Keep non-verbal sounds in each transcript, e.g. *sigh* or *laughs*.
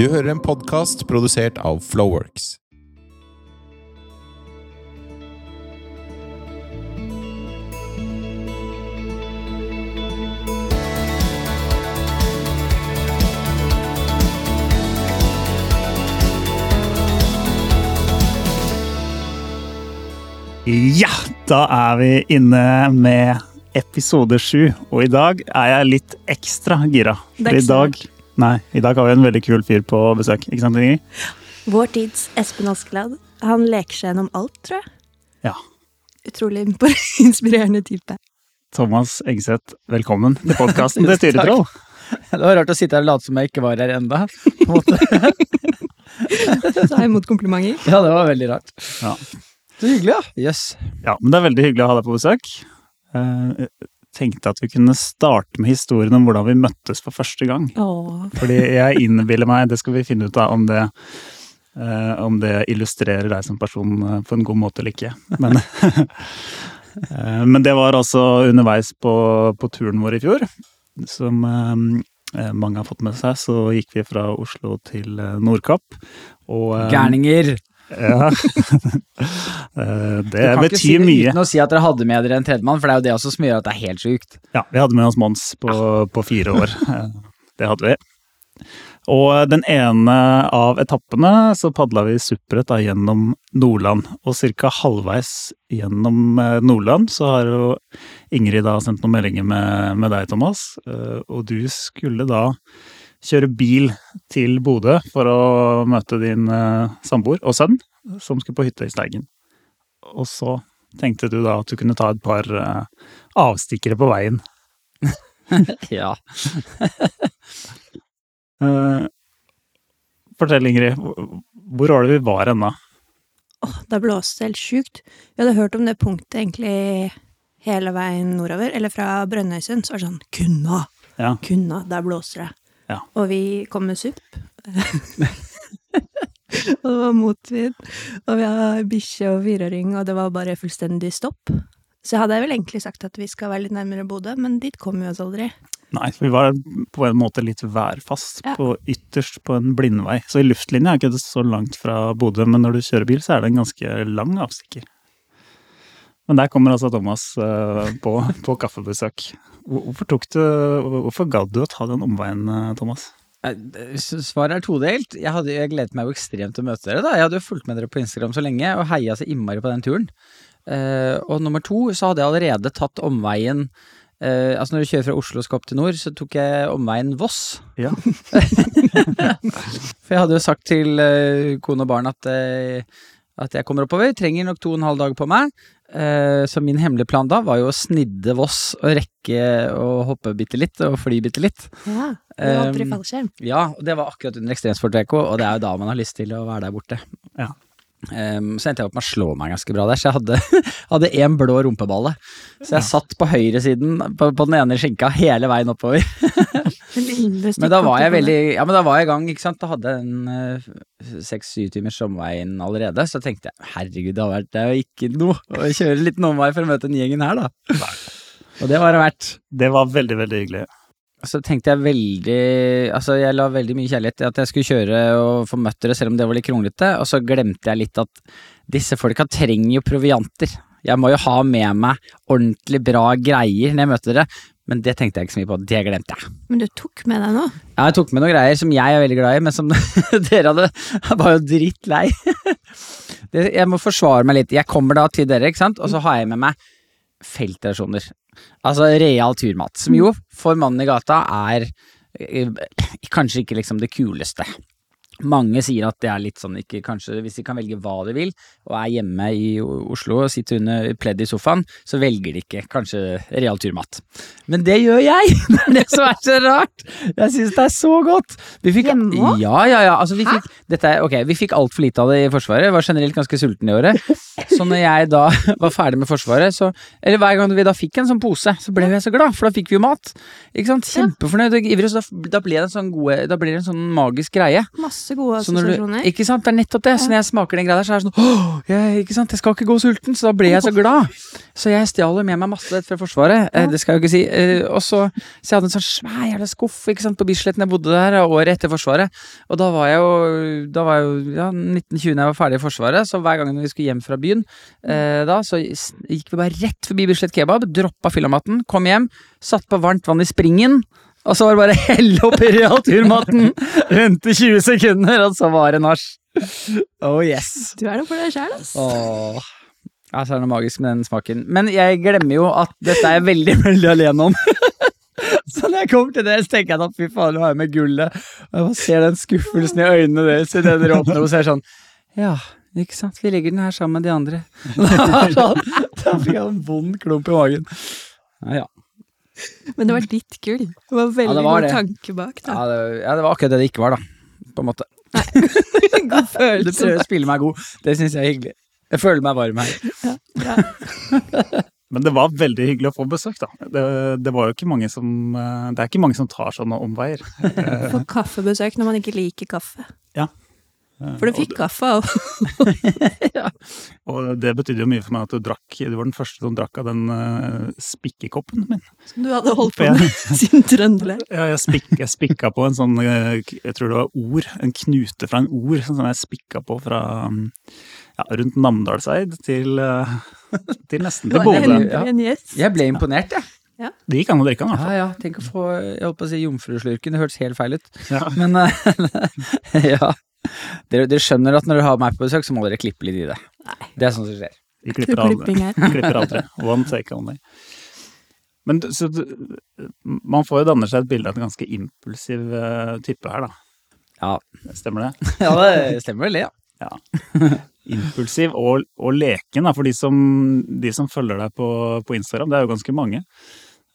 Du hører en podkast produsert av Flowworks. Ja, da er vi inne med episode sju, og i dag er jeg litt ekstra gira. For i dag, nei, i dag har vi en veldig kul fyr på besøk, ikke sant Ingrid? Vår tids Espen Askeladd. Han leker seg gjennom alt, tror jeg. Ja. Utrolig *laughs* inspirerende type. Thomas Engseth, velkommen til podkasten til Styretroll. Det var rart å sitte her og late som jeg ikke var her enda. på en måte. *laughs* Ta imot komplimenter. Ja, det var veldig rart. Ja. Så hyggelig, ja. Jøss. Ja, men det er veldig hyggelig å ha deg på besøk. Eh, tenkte at vi kunne starte med historien om hvordan vi møttes for første gang. Åh. Fordi jeg innbiller meg, det skal vi finne ut av om det eh, om det illustrerer deg som person eh, på en god måte eller ikke. Men, *laughs* eh, men det var altså underveis på, på turen vår i fjor, som eh, mange har fått med seg, så gikk vi fra Oslo til eh, Nordkapp. Og eh, Gærninger. Ja. *laughs* det betyr mye. Du kan ikke si det mye. uten å si at dere hadde med dere en tredjemann, for det er jo det også som gjør at det er helt sjukt. Ja, vi hadde med oss Mons på, på fire år. *laughs* Eh, Det hadde vi. Og den ene av etappene så padla vi supret gjennom Nordland. Og ca. halvveis gjennom eh, Nordland så har jo Ingrid da sendt noen meldinger med, med deg, Thomas. Eh, Og du skulle da kjøre bil til Bodø for å møte din eh, samboer og sønn, som skulle på hytte i Steigen. Og så tenkte du da at du kunne ta et par eh, avstikkere på veien. *laughs* Ja. *laughs* Eh, fortell, Ingrid. hvor- var det vi var ennå? Åh, det blåste helt sjukt. Vi hadde hørt om det punktet egentlig hele veien nordover. Eller fra Brønnøysund, så var det sånn Kunna! Ja. Kunna, der blåser det. Ja. Og vi kom med supp. *laughs* og det var motvind. Og vi har bikkje og fireåring, og det var bare fullstendig stopp. Så jeg hadde vel egentlig sagt at vi skal være litt nærmere Bodø, men dit kom vi oss aldri. Nei, vi var på en måte litt værfast, Ja. på ytterst på en blindvei. Så i luftlinje er ikke det så langt fra Bodø, men når du kjører bil, så er det en ganske lang avstikker. Men der kommer altså Thomas eh, på, *laughs* på kaffebesøk. Hvorfor tok du Hvorfor gadd du å ta den omveien, eh, Thomas? Svaret er todelt. Jeg, hadde, jeg gledet meg jo ekstremt til å møte dere. da. Jeg hadde jo fulgt med dere på Instagram så lenge og heia så innmari på den turen. Eh, og nummer to så hadde jeg allerede tatt omveien Uh, Altså når du kjører fra Oslo og skal opp til nord, så tok jeg omveien Voss. Ja. *laughs* For jeg hadde jo sagt til uh, kone og barn at, uh, at jeg kommer oppover, trenger nok to og en halv dag på meg. Eh, så min hemmelige plan da var jo å snidde Voss og rekke å hoppe bitte litt og fly bitte litt. Ja, du hopper Um, fallskjerm. Ja, og det var akkurat under Ekstremsport-VK, og det er jo da man har lyst til å være der borte. Ja. Um, så endte jeg opp med å slå meg ganske bra der, så jeg hadde, *laughs* hadde én blå rumpeballe. Så jeg satt på høyresiden på, på den ene skinka hele veien oppover. *laughs* Men da var jeg veldig Ja, men da var jeg i gang, ikke sant. Da hadde jeg en seks-syv timers omveien allerede. Så tenkte jeg herregud, det har vært det er jo ikke noe å kjøre en liten omvei for å møte den gjengen her, da. Og det var det verdt. Det var veldig, veldig hyggelig. Så tenkte jeg veldig Altså, jeg la veldig mye kjærlighet i at jeg skulle kjøre og få møtt dere, selv om det var litt kronglete, og så glemte jeg litt at disse folka trenger jo provianter. Jeg må jo ha med meg ordentlig bra greier når jeg møter dere, men det tenkte jeg ikke så mye på. Det glemte jeg. Men du tok med deg noe? Ja, jeg tok med noen greier som jeg er veldig glad i, men som *laughs* dere hadde Jeg var jo drittlei. *laughs* Jeg må forsvare meg litt. Jeg kommer da til dere, ikke sant, og så har jeg med meg feltrasjoner. Altså real turmat, som jo for mannen i gata er eh, kanskje ikke liksom det kuleste. Mange sier at det er litt sånn ikke kanskje Hvis de kan velge hva de vil, og er hjemme i Oslo og sitter under pledd i sofaen, så velger de ikke kanskje real turmat. Men det gjør jeg! *laughs* Det er det som er så rart! Jeg syns det er så godt! Vi fikk, Hjemme òg? Ja, ja, ja. Altså, vi fikk, dette er, ok, vi fikk altfor lite av det i Forsvaret, var generelt ganske sulten i året. *laughs* Så når jeg da *laughs* var ferdig med Forsvaret, så Eller hver gang vi da fikk en sånn pose, så ble jeg så glad, for da fikk vi jo mat. Ikke sant? Kjempefornøyd og ivrig, så da, da ble det en sånn gode Da ble det en sånn magisk greie. Masse gode assosiasjoner. ikke sant, det er nettopp det. Så når jeg smaker den greia der, så er det sånn Åh, jeg, ikke sant, jeg skal ikke gå sulten, så da ble jeg så glad. Så jeg stjal jo med meg masse fra Forsvaret, ja. det skal jeg jo ikke si. Eh, og så, så jeg hadde en sånn svær jævla skuff ikke sant, på Bislett når jeg bodde der, eh, året etter Forsvaret. Og da var jeg jo, da var jeg jo ja, 1920 når jeg var ferdig i Forsvaret, så hver gang vi skulle hjem fra byen, eh, da, så gikk vi bare rett forbi Bislett Kebab, droppa fyllamaten, kom hjem, satt på varmt vann i springen. Og så var det bare *laughs* å helle oppi realturmaten, *laughs* vente 20 sekunder, og så var det nach. Oh yes. Du er noe for deg sjæl, ass. Åh. Ja, så er det noe magisk med den smaken. Men jeg glemmer jo at dette er jeg veldig, *laughs* veldig alene om. Så når jeg kommer til det, så tenker jeg at fy faen, nå har jeg med gullet. Og jeg bare ser den skuffelsen i øynene deres idet dere åpner, og så er det sånn Ja, ikke sant, vi legger den her sammen med de andre. *laughs* da sånn, da fikk jeg en vond klump i magen. Ja, ja. Men det var ditt gull. Det var veldig det var god det. tanke bak. Da. Ja, det, ja, det var akkurat det det ikke var, da. På en måte. *laughs* God Du prøver å spille meg god. Det syns jeg er hyggelig. Jeg føler meg varm her. Bra. *laughs* Men det var veldig hyggelig å få besøk, da. Det, det var jo ikke mange som eh, Det er ikke mange som tar sånne omveier. *laughs* Få kaffebesøk når man ikke liker kaffe. Ja. For du fikk kaffe òg. *laughs* Og det betydde jo mye for meg at du drakk Du var den første som drakk av den uh, spikkekoppen min. Som du hadde holdt på med *laughs* siden Trøndelag. Ja, jeg, spik, jeg spikka på en sånn eh, Jeg tror det var ord. En knute fra en ord sånn som jeg spikka på fra um, ja, rundt Namdalseid til, eh, *laughs* til nesten til Bodø. ja. Jeg ble imponert, jeg. Det gikk an å drikke den, i hvert Ja, fall. ja, tenk å få Jeg holdt på å si jomfruslurken, det hørtes helt feil ut. Ja. Men eh, *laughs* ja. Dere, dere skjønner at når dere har meg på besøk, så må dere klippe litt i det. Det er sånn som skjer. Vi klipper aldri. Klipper aldri. One take only. Men så, man får jo danne seg et bilde av en ganske impulsiv eh, type her, da. Ja, Stemmer det? *laughs* ja det stemmer vel det, ja. Impulsiv og, og leken, da, for de som, de som følger deg på, på Instagram, det er jo ganske mange.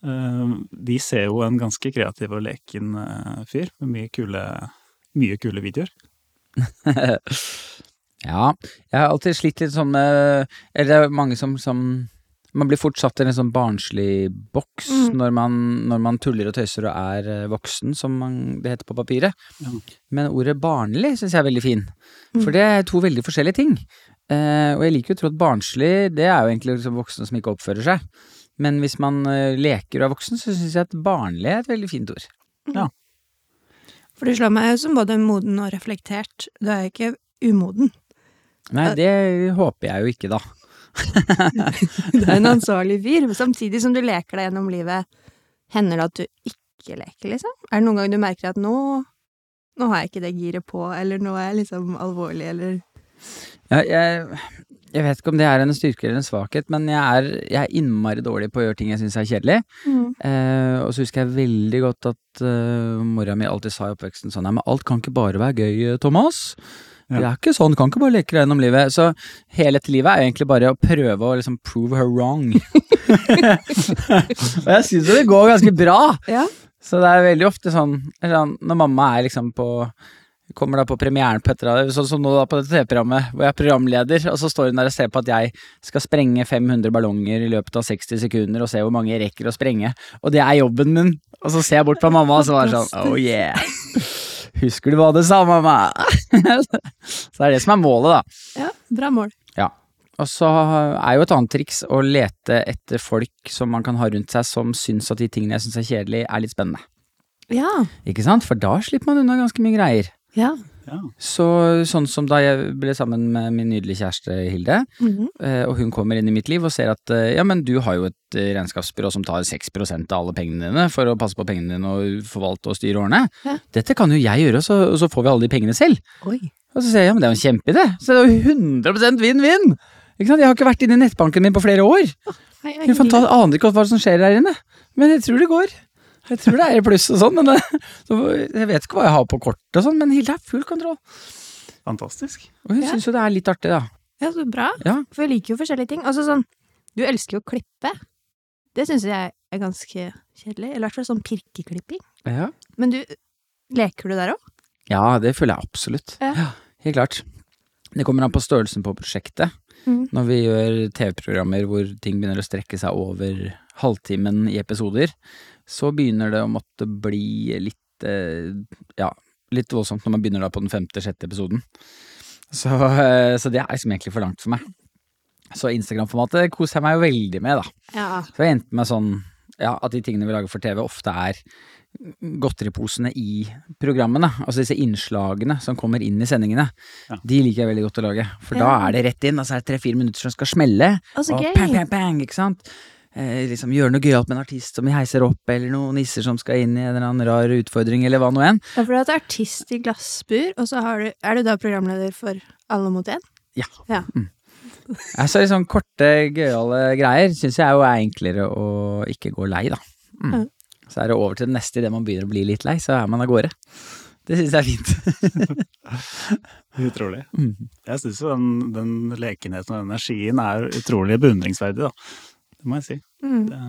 Eh, de ser jo en ganske kreativ og leken eh, fyr med mye kule, mye kule videoer. *laughs* Ja, jeg har alltid slitt litt sånn med Eller det er mange som, som Man blir fort satt i en sånn barnslig boks Mm. når, man, når man tuller og tøyser og er eh, voksen, som man, det heter på papiret. Ja. Men ordet barnlig syns jeg er veldig fin, Mm. for det er to veldig forskjellige ting. Eh, og jeg liker jo å tro at barnslig, det er jo egentlig liksom voksne som ikke oppfører seg. Men hvis man eh, leker og er voksen, så syns jeg at barnlig er et veldig fint ord. For du slår meg som både moden og reflektert. Du er ikke umoden. Nei, det håper jeg jo ikke, da. *laughs* Du er en ansvarlig fyr, samtidig som du leker deg gjennom livet. Hender det at du ikke leker, liksom? Er det noen gang du merker at nå, nå har jeg ikke det giret på, eller nå er jeg liksom alvorlig, eller Ja, jeg, jeg vet ikke om det er en styrke eller en svakhet, men jeg er, jeg er innmari dårlig på å gjøre ting jeg syns er kjedelig. Eh, og så husker jeg veldig godt at uh, mora mi alltid sa i oppveksten sånn Nei, men alt kan ikke bare være gøy, Thomas. Ja. Det er ikke sånn, du kan ikke bare leke deg gjennom livet. Så hele dette livet er egentlig bare å prøve å liksom prove her wrong. *laughs* og jeg syns jo det går ganske bra. Ja. Så det er veldig ofte sånn, sånn når mamma er liksom på Kommer da på premieren på etter sånn som nå da på dette TV-programmet, hvor jeg er programleder, og så står hun der og ser på at jeg skal sprenge 500 ballonger i løpet av 60 sekunder, og se hvor mange jeg rekker å sprenge. Og det er jobben min. Og så ser jeg bort på mamma, og så er det sånn Oh yeah. Husker du hva du sa, mamma? *laughs* så det er det som er målet, da. Ja, bra mål. Ja. Og så er jo et annet triks å lete etter folk som man kan ha rundt seg, som syns at de tingene jeg syns er kjedelig, er litt spennende. Ja. Ikke sant? For da slipper man unna ganske mye greier. Ja. Ja. Så sånn som da jeg ble sammen med min nydelige kjæreste Hilde, Mhm. eh, og hun kommer inn i mitt liv og ser at eh, ja, men du har jo et eh, regnskapsbyrå som tar 6% av alle pengene dine for å passe på pengene dine og forvalte og styre årene. Ja. Dette kan jo jeg gjøre, så, så får vi alle de pengene selv. Oi. Og så sier jeg ja, men det er jo en kjempeidé. Så det er jo 100 vinn-vinn! Ikke sant? Jeg har ikke vært inne i nettbanken min på flere år. Hei, Jeg aner ikke hva som skjer der inne, men jeg tror det går. Jeg tror det er pluss og sånn, men så jeg vet ikke hva jeg har på kortet og sånn, men Hilde har full kontroll. Fantastisk. Og hun Ja. syns jo det er litt artig, da. Ja, så bra. Ja. For jeg liker jo forskjellige ting. Altså sånn, du elsker jo å klippe. Det syns jeg er ganske kjedelig. Eller i hvert fall sånn pirkeklipping. Ja. Men du, leker du der òg? ja, det føler jeg absolutt. Ja. Helt klart. Det kommer an på størrelsen på prosjektet. Mm. Når vi gjør TV-programmer hvor ting begynner å strekke seg over halvtimen i episoder, så begynner det å måtte bli litt eh, ja, litt voldsomt når man begynner da på den femte-sjette episoden. Så, eh, så det er liksom egentlig for langt for meg. Så Instagram-formatet koser jeg meg jo veldig med, da. Ja. Så jeg endte med sånn ja, at de tingene vi lager for TV, ofte er godteriposene i programmene. Altså disse innslagene som kommer inn i sendingene. Ja. De liker jeg veldig godt å lage. For da er det rett inn, og så er det tre-fire minutter som skal smelle. altså, og pang, bang, bang, bang, ikke sant? Eh, liksom Gjøre noe gøyalt med en artist som vi heiser opp, eller noen nisser som skal inn i en eller annen rar utfordring, eller hva nå enn. Ja, for du er et artist i glassbur, og så har du, er du da programleder for Alle mot én? Ja. Ja. Altså liksom korte, gøyale greier syns jeg jo er enklere å ikke gå lei, da. Mm. Så er det over til det neste idet man begynner å bli litt lei, så er man av gårde. Det syns jeg er fint. *laughs* *laughs* Utrolig. Mm. Jeg syns jo den, den lekenheten og den energien er utrolig beundringsverdig, da. Det må jeg si. Mm. Det,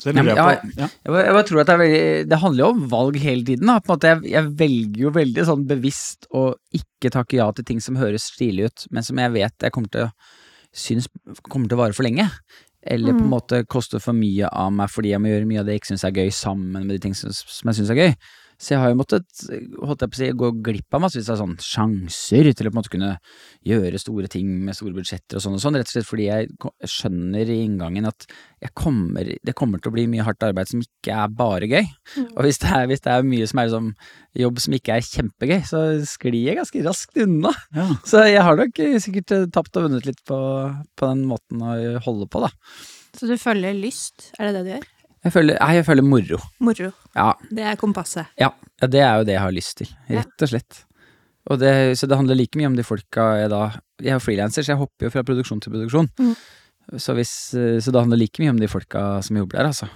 så Ja, lurer men jeg på ja. Jeg, jeg tror at det er veldig Det handler jo om valg hele tiden. Da. På en måte, jeg, jeg velger jo veldig sånn bevisst å ikke takke ja til ting som høres stilig ut, men som jeg vet jeg kommer til å synes kommer til å vare for lenge. Eller på en Mm. måte koster for mye av meg fordi jeg må gjøre mye av det jeg ikke syns er gøy, sammen med de ting som, som jeg syns er gøy. Så jeg har jo måttet holdt jeg på å si, gå glipp av massevis av sånn sjanser til å på en måte kunne gjøre store ting med store budsjetter og sånn og sånn, rett og slett fordi jeg skjønner i inngangen at jeg kommer, det kommer til å bli mye hardt arbeid som ikke er bare gøy. Og hvis det er, hvis det er mye som er liksom jobb som ikke er kjempegøy, så sklir jeg ganske raskt unna. Ja. Så jeg har nok eh, sikkert eh, tapt og vunnet litt på, på den måten å holde på, da. Så du følger lyst, er det det du gjør? Jeg føler, nei, jeg føler moro. Moro. Ja, Det er kompasset. ja, ja, det er jo det jeg har lyst til, rett og slett. Og det, så det handler like mye om de folka jeg da Jeg er frilanser, så jeg hopper jo fra produksjon til produksjon. Mm. Så, hvis, eh, så det handler like mye om de folka som jobber der, altså.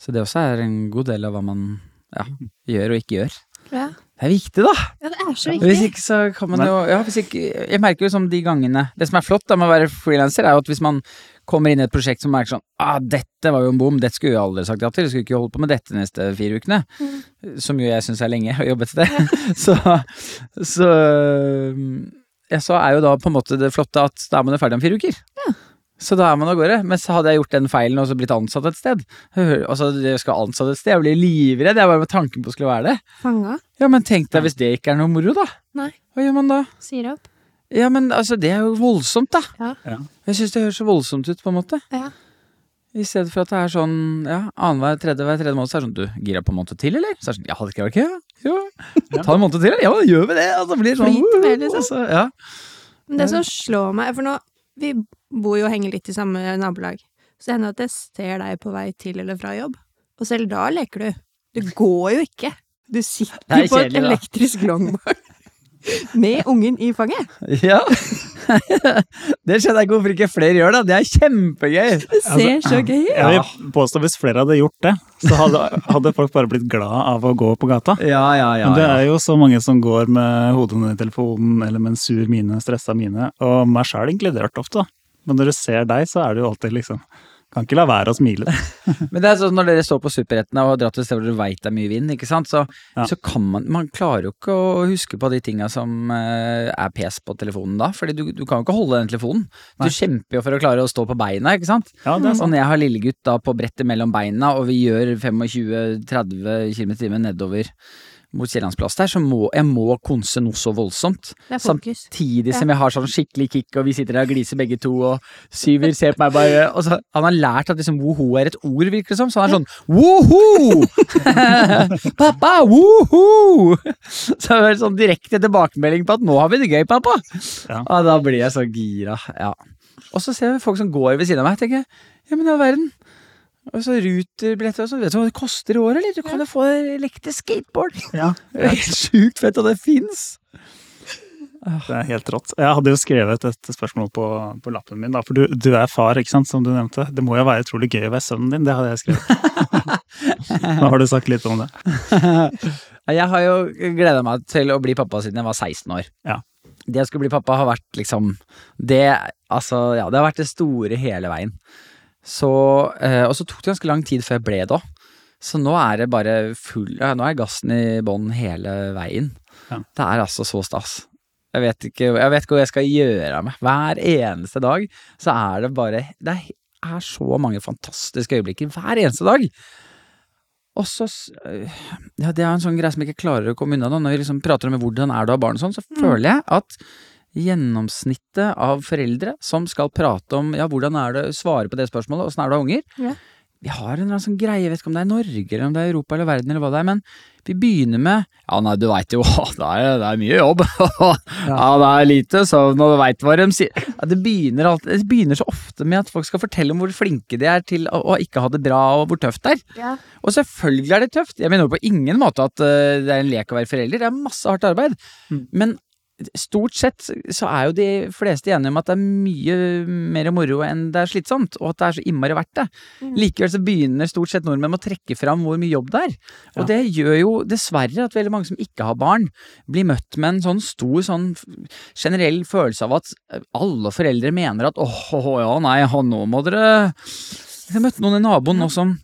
Så det også er en god del av hva man ja, gjør og ikke gjør. Ja. Det er viktig, da! ja, det er så Hvis viktig. ikke så kan man jo ja, hvis ikke, Jeg merker jo som de gangene Det som er flott da med å være frilanser, er jo at hvis man kommer inn i et prosjekt som merker sånn Ah, dette var jo en bom, dette skulle jeg aldri sagt ja til, jeg skulle ikke holdt på med dette de neste fire ukene. Som jo jeg syns er lenge å jobbe et det, *laughs* så så ja, så er jo da på en måte det flotte at da er man jo ferdig om fire uker. Så da er man av gårde. Men så hadde jeg gjort den feilen og så blitt ansatt et sted. Altså, jeg skal ansatt et sted, jeg blir livredd. Jeg bare med tanken på å skulle være det. Fanga. Ja, men tenk deg hvis det ikke er noe moro, da. Nei. Hva gjør man da? Sier opp. Ja, men altså, det er jo voldsomt, da. Ja. Ja. Jeg syns det høres så voldsomt ut, på en måte. Ja. I stedet for at det er sånn, ja, annenhver tredje hver tredje måned, så er det sånn, du, gira på en måned til, eller? Så er det sånn, ja, hadde ikke vært gøy, ja. Jo. Ta en måned til, eller? Ja, da gjør vi det, og så blir det sånn, Flyt med, liksom. så, ja. Men det som slår meg, for nå Vi bor jo og henger litt i samme nabolag. Så det hender at jeg ser deg på vei til eller fra jobb, og selv da leker du. Du går jo ikke. Du sitter er på et elektrisk longboard *laughs* med ungen i fanget. Ja. *laughs* det skjønner jeg ikke hvorfor ikke flere gjør, da. Det er kjempegøy. Det ser så gøy ut. Jeg vil påstå hvis flere hadde gjort det, så hadde, hadde folk bare blitt glad av å gå på gata. Ja, ja, ja. Men det er jo så mange som går med hodet ned i telefonen eller med en sur mine, stressa mine, og meg sjæl inkludert ofte. da. Men når du ser deg, så er du alltid liksom Kan ikke la være å smile. *laughs* Men det er sånn når dere står på Superrettene og har dratt til steder hvor dere veit det er mye vind, ikke sant, så, Ja. så kan man Man klarer jo ikke å huske på de tinga som eh, er pes på telefonen da, fordi du, du kan jo ikke holde den telefonen. Du Nei. kjemper jo for å klare å stå på beina, ikke sant. Ja, det er Og når jeg har lillegutt da på brettet mellom beina, og vi gjør 25-30 km i timen nedover mot Kiellandsplass der, så må jeg må konse noe så voldsomt. Samtidig som jeg har sånn skikkelig kick, og vi sitter der og gliser begge to, og Syver ser på meg bare og så, Han har lært at liksom woho er et ord, virker det som, så han er sånn woho! *laughs* pappa, woho! *laughs* Så det er sånn direkte tilbakemelding på at nå har vi det gøy, pappa. Ja. Og da blir jeg så gira. Ja. Og så ser vi folk som går ved siden av meg, tenker jeg, ja, men i all verden. Og så ruterbilletter og sånn, vet du hva det koster i året, eller? Du kan jo få elektrisk skateboard. *laughs* Ja, Det er helt sjukt fett, og det fins. det er helt rått. Jeg hadde jo skrevet et spørsmål på, på lappen min, da, for du, du er far, ikke sant, som du nevnte. Det må jo være utrolig gøy å være sønnen din, det hadde jeg skrevet. *laughs* Nå har du sagt litt om det. Jeg har jo gleda meg til å bli pappa siden jeg var 16 år. Ja. Det å skulle bli pappa har vært liksom Det altså, ja, det har vært det store hele veien. Så eh, Og så tok det ganske lang tid før jeg ble da. Så nå er det bare full ja, Nå er gassen i bånn hele veien. Ja. Det er altså så stas. Jeg vet ikke, jeg vet ikke hva jeg skal gjøre av meg. Hver eneste dag så er det bare Det er så mange fantastiske øyeblikker hver eneste dag. Og så Ja, det er en sånn greie som jeg ikke klarer å komme unna nå. Når vi liksom prater om hvordan er du å ha barn og sånn, så føler jeg at gjennomsnittet av foreldre som skal prate om ja, hvordan er det, svare på det spørsmålet, åssen er det å ha unger, Ja. vi har en eller annen sånn greie, jeg vet ikke om det er Norge eller om det er Europa eller verden eller hva det er, men vi begynner med Ja, nei, du veit jo, *laughs* det er, det er mye jobb. *laughs* ja, det er lite søvn, og du veit hva de sier. Ja, det, begynner alltid, det begynner så ofte med at folk skal fortelle om hvor flinke de er til å, å ikke ha det bra, og hvor tøft det er. Ja. Og selvfølgelig er det tøft. Jeg mener på ingen måte at uh, det er en lek å være forelder. Det er masse hardt arbeid. Mm. Men stort sett så er jo de fleste enige om at det er mye mer moro enn det er slitsomt, og at det er så innmari verdt det. Mm. Likevel så begynner stort sett nordmenn med å trekke fram hvor mye jobb det er. Og Ja. det gjør jo dessverre at veldig mange som ikke har barn, blir møtt med en sånn stor sånn generell følelse av at alle foreldre mener at åh, åh, ja, nei, nå må dere Jeg møtte noen i naboen nå som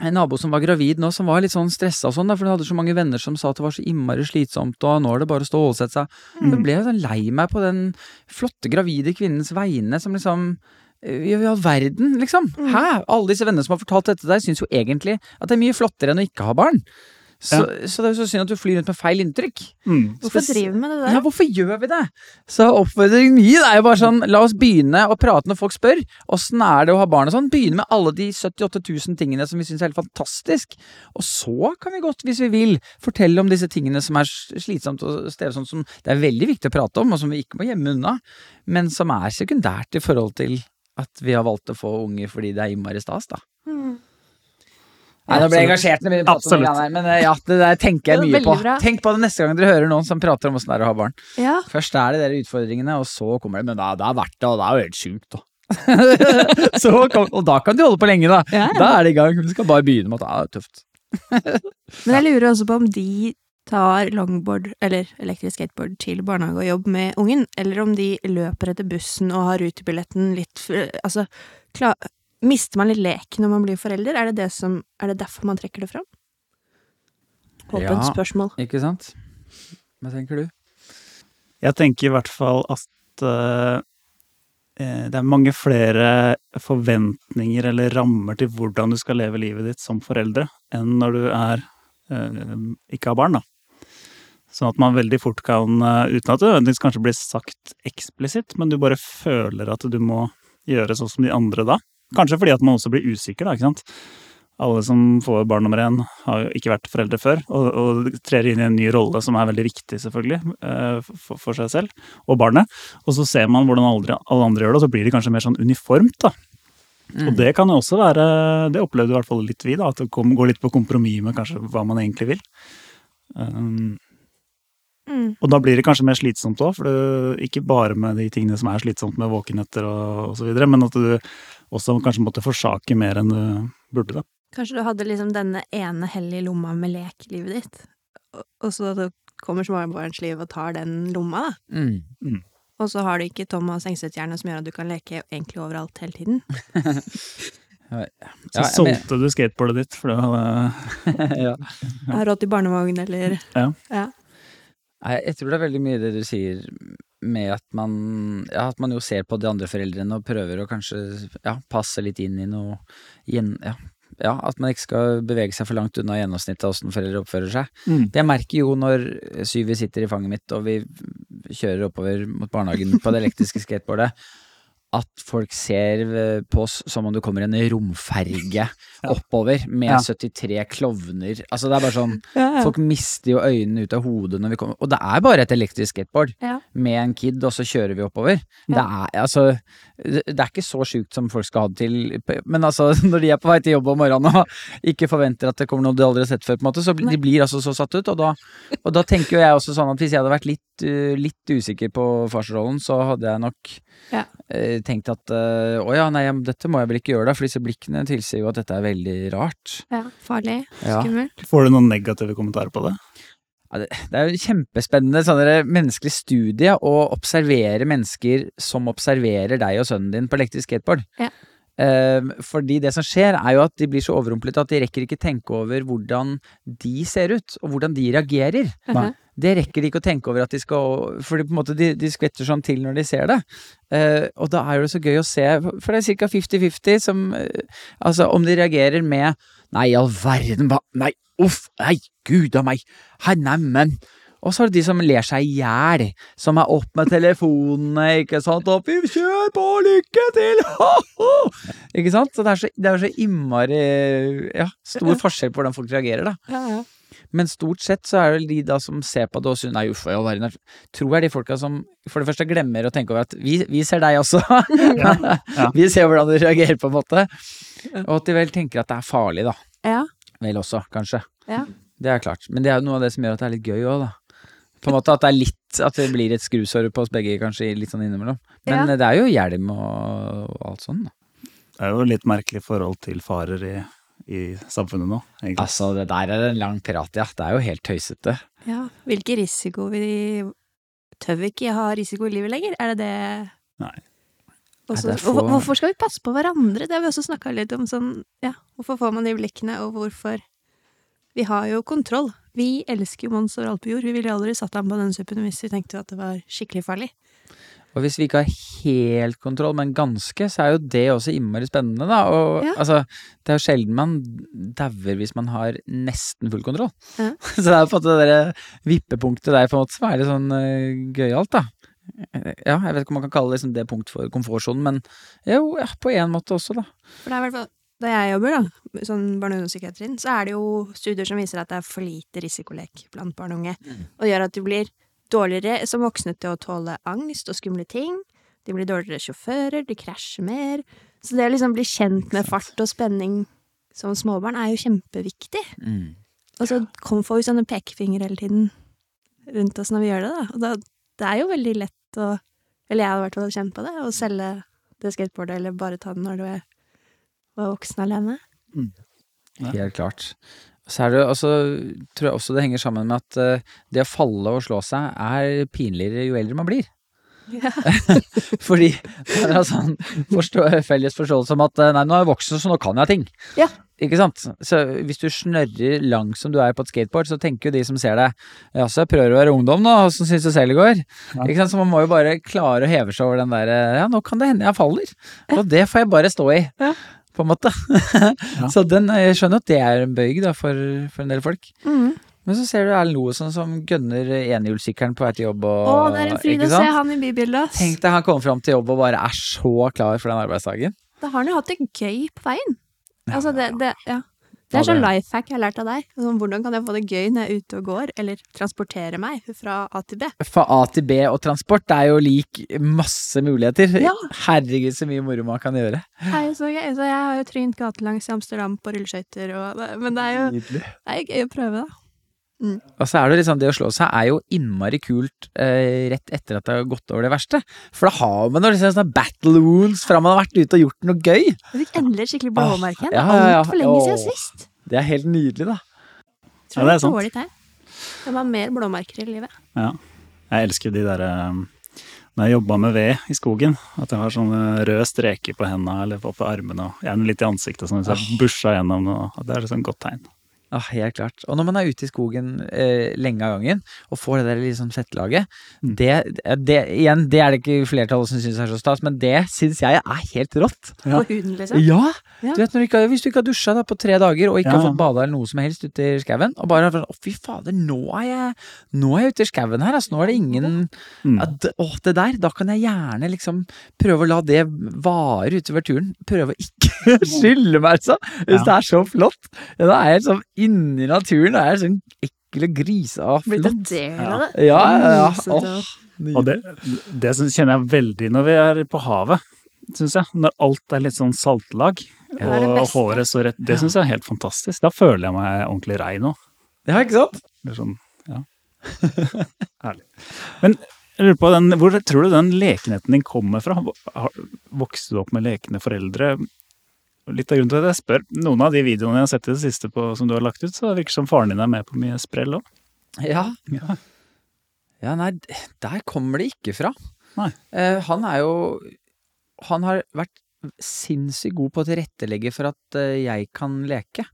en nabo som var gravid nå, som var litt sånn stressa og sånn, for hun hadde så mange venner som sa at det var så innmari slitsomt, og nå er det bare å stå og stålsette seg. Mm. Så ble jeg sånn lei meg på den flotte gravide kvinnens vegne, som liksom eh, i all verden, liksom. Mm. Hæ? Alle disse vennene som har fortalt dette til deg, syns jo egentlig at det er mye flottere enn å ikke ha barn. Så, så det er jo så synd at du flyr rundt med feil inntrykk. Mm. Hvorfor driver vi med det der? Ja, hvorfor gjør vi det? Så oppfordringen min er jo bare sånn, la oss begynne å prate når folk spør. Åssen er det å ha barn og sånn? Begynne med alle de 78 000 tingene som vi syns er helt fantastisk. Og så kan vi godt, hvis vi vil, fortelle om disse tingene som er slitsomt og strevsomt, som det er veldig viktig å prate om, og som vi ikke må gjemme unna, men som er sekundært i forhold til at vi har valgt å få unger fordi det er innmari stas, da. Mm. Nei, nå ble jeg engasjert når Absolutt. her, men eh, ja, det der tenker jeg mye på. bra. Tenk på det neste gang dere hører noen som prater om åssen det er å ha barn. Ja. Først er det dere utfordringene, og så kommer det Men da, det er verdt det, og det er jo helt sjukt, da. *laughs* så kom, og da kan de holde på lenge, da. Ja, ja. Da er det i gang. Vi skal bare begynne med at det er tøft. *laughs* Men jeg lurer også på om de tar longboard, eller elektrisk skateboard, til barnehage og jobb med ungen, eller om de løper etter bussen og har rutebilletten litt Altså, klar, mister man litt lek når man blir forelder? Er det, det som, er det derfor man trekker det fram? Åpent Ja. spørsmål. Ikke sant? Hva tenker du? Jeg tenker i hvert fall at eh, eh, det er mange flere forventninger eller rammer til hvordan du skal leve livet ditt som foreldre, enn når du er uh, ikke har barn, da. Sånn at man veldig fort kan, uh, uten at det nødvendigvis kanskje blir sagt eksplisitt, men du bare føler at du må gjøre sånn som de andre da. Kanskje fordi at man også blir usikker, da, ikke sant. Alle som får barn nummer én, har jo ikke vært foreldre før, og, og trer inn i en ny rolle som er veldig viktig, selvfølgelig, eh, for, for seg selv og barnet. Og så ser man hvordan alle, alle andre gjør det, og så blir det kanskje mer sånn uniformt, da. Og det kan jo også være Det opplevde i hvert fall litt vi, da. At det kom, går litt på kompromiss med kanskje hva man egentlig vil. Um, Mm. og da blir det kanskje mer slitsomt òg, for det, ikke bare med de tingene som er slitsomt med våkenetter og, og så videre, men at du også kanskje måtte forsake mer enn du burde, da. Kanskje du hadde liksom denne ene hellige lomma med lek i livet ditt, og- så kommer småbarnslivet og tar den lomma, da. Mm. Og så har du ikke Thomas Engstedt-hjerne som gjør at du kan leke egentlig overalt hele tiden. *laughs* Så Ja, så solgte du skateboardet ditt, for det var *laughs* ja. Har råd til barnevogn, eller Nei, jeg tror det er veldig mye det du sier med at man Ja, at man jo ser på de andre foreldrene og prøver å kanskje ja, passe litt inn i noe gjen, ja, ja, at man ikke skal bevege seg for langt unna gjennomsnittet av åssen foreldre oppfører seg. mm. Det jeg merker jo når Syvi sitter i fanget mitt og vi kjører oppover mot barnehagen på det elektriske skateboardet, at folk ser eh, på oss som om det kommer en romferge *laughs* oppover med Ja. 73 klovner. Altså det er bare sånn ja, ja. Folk mister jo øynene ut av hodet når vi kommer Og det er bare et elektrisk skateboard med en kid, og så kjører vi oppover. Det er altså Det er ikke så sjukt som folk skal ha det til, men altså *laughs* når de er på vei til jobb om morgenen og ikke forventer at det kommer noe de aldri har sett før, på en måte, så blir- de blir altså så satt ut. Og da, og da tenker jo jeg også sånn at hvis jeg hadde vært litt, uh, litt usikker på farsrollen, så hadde jeg nok Ja. eh, tenkt at uh, å ja, nei, dette må jeg vel ikke gjøre da, for disse blikkene tilsier jo at dette er veldig rart. ja. Farlig. Ja. Skummelt. Får du noen negative kommentarer på det? Ja, det, det er jo kjempespennende sånn der menneskelig studie å observere mennesker som observerer deg og sønnen din på elektrisk skateboard. Ja. Eh, fordi det som skjer, er jo at de blir så overrumplet at de rekker ikke tenke over hvordan de ser ut, og hvordan de reagerer. Nei. Det rekker de ikke å tenke over at de skal For på en måte de, de skvetter sånn til når de ser det. Eh, og da er det så gøy å se, for det er ca. 50-50 som eh, Altså, om de reagerer med Nei, i all verden, hva Nei, uff, nei, gud a meg, hei, neimen. Og så er det de som ler seg i hjel, som er opp med telefonene, ikke sant, og fy, kjør på, lykke til, ho-ho! *laughs* Ikke sant? Så det er så, det er så innmari, ja, stor forskjell på hvordan folk reagerer, da. Ja, ja. Men stort sett så er det de da som ser på det og syns nei, uff, jeg all verden. Tror jeg de folka som for det første glemmer å tenke over at vi, vi ser deg også. *laughs* Ja, ja. vi ser hvordan du reagerer, på en måte. Og at de vel tenker at det er farlig, da. Ja. Vel også, kanskje. Ja. Det er klart. Men det er jo noe av det som gjør at det er litt gøy òg, da. På en måte at det er litt At det blir et skrusår på oss begge, kanskje, litt sånn innimellom. Men Ja. det er jo hjelm og, og alt sånn, da. Det er jo litt merkelig forhold til farer i, i samfunnet nå, egentlig. Altså, det der er en lang prat, ja. Det er jo helt tøysete. ja. Hvilke risiko vi Tør vi ikke ha risiko i livet lenger? Er det det Nei. Også, Nei, er få- hvorfor, hvorfor skal vi passe på hverandre? Det har vi også snakka litt om. Sånn, ja, hvorfor får man de blikkene, og hvorfor Vi har jo kontroll. Vi elsker jo Mons og jord. Vi ville aldri satt ham på den suppen hvis vi tenkte at det var skikkelig farlig. Og hvis vi ikke har helt kontroll, men ganske, så er jo det også innmari spennende, da. Og Ja. altså, det er jo sjelden man dauer hvis man har nesten full kontroll. Ja. *laughs* så det er på en måte det der vippepunktet der på en måte som er litt sånn uh, gøyalt, da. Eh, Ja, jeg vet ikke om man kan kalle det liksom det punkt for komfortsonen, men jo, ja, på en måte også, da. For det er i hvert fall da jeg jobber, da, sånn barne- og ungdomspsykiatrien, så er det jo studier som viser at det er for lite risikolek blant barn og unge. Og det gjør at de blir dårligere som voksne til å tåle angst og skumle ting. De blir dårligere sjåfører, de krasjer mer. Så det å liksom bli kjent med fart og spenning som småbarn er jo kjempeviktig. Mm. Og så kom, får vi sånne pekefinger hele tiden rundt oss når vi gjør det, da. Og da, det er jo veldig lett å Eller jeg har i hvert fall kjent på det, å selge det skateboardet, eller bare ta den når du er var voksen alene. Ja. Helt klart. Så er det også, tror jeg også det henger sammen med at eh, det å falle og slå seg er pinligere jo eldre man blir. Ja. *laughs* Fordi det er en sånn forstå, felles forståelse om at eh, nei, nå er jeg voksen, så nå kan jeg ting. Ja. Ikke sant? Så hvis du snørrer langt som du er på et skateboard, så tenker jo de som ser deg jaså, jeg prøver å være ungdom nå, åssen syns du selv det går? Ja. Ikke sant? Så man må jo bare klare å heve seg over den derre ja, nå kan det hende jeg faller. Og det får jeg bare stå i. Ja. På en måte. *laughs* Så den, jeg skjønner at det er en bøyg da, for, for en del folk. Mm. Men så ser du Erlend Loe sånn som gønner enhjulssykkelen på vei til jobb. Og, Å, det er en fryd å se han i bybildet. Tenk deg han kommer fram til jobb og bare er så klar for den arbeidsdagen. Da har han jo hatt det gøy på veien. Altså, det, det, ja. Det er sånn life hack jeg har lært av deg. Sånn, hvordan kan jeg få det gøy når jeg er ute og går, eller transportere meg fra A til B? Fra A til B og transport er jo lik masse muligheter. Ja. Herregud, så mye moro man kan gjøre. Det er jo så gøy. Så jeg har jo trynt gatelangs i Amsterdam på rulleskøyter, og men det er jo det er jo gøy å prøve, da. Og så er det liksom, det å slå seg er jo innmari kult eh, rett etter at det har gått over det verste. For da har man noen liksom sånne battle wounds fra man har vært ute og gjort noe gøy. Du fikk endelig et skikkelig blåmerke igjen. ja, ja, ja. Altfor lenge siden sist. Det er helt nydelig, da. Tror Ja, det er det sant. dårlig tegn. Det var mer blåmerker i livet. Ja. Jeg elsker de derre Når jeg jobba med ved i skogen, at jeg har sånne røde streker på hendene eller på, på armene, og gjerne litt i ansiktet, sånn hvis jeg busha gjennom noe. Det er et sånn godt tegn. Ja, helt klart. Og når man er ute i skogen eh, lenge av gangen, og får det der liksom fettlaget, Mm. det, det, igjen, det er det ikke flertallet som syns er så stas, men det syns jeg er helt rått. Ja. På huden, liksom. Ja! Ja. Du vet, når du ikke, hvis du ikke har dusja da, på tre dager, og ikke Ja, har fått bada eller noe som helst ute i skauen, og bare har vært, å fy fader, nå er jeg Nå er jeg ute i skauen her, altså, nå er det ingen Mm. at, Å, det der, da kan jeg gjerne liksom prøve å la det vare utover turen. Prøve å ikke *laughs* skylle meg, altså. Hvis Ja. det er så flott. Ja, da er jeg sånn inni naturen, da er jeg sånn ekkel og grise og Blitt en flott. del det av det. Ja, ja, ja. Åh, Og det, det kjenner jeg veldig når vi er på havet, syns jeg. Når alt er litt sånn saltlag, det er det og håret så rett Det syns jeg er helt fantastisk. Da føler jeg meg ordentlig rein òg. Ja, ikke sant? Det er sånn, ja. *laughs* Herlig. Men jeg lurer på, den, hvor tror du den lekenheten din kommer fra? Vokste du opp med lekende foreldre? Litt av grunnen til at jeg spør, noen av de videoene jeg har sett i det siste på, som du har lagt ut, så virker som faren din er med på mye sprell òg. Ja. Ja. Ja, nei, der kommer det ikke fra. Eh, han er jo Han har vært sinnssykt god på å tilrettelegge for at eh, jeg kan leke.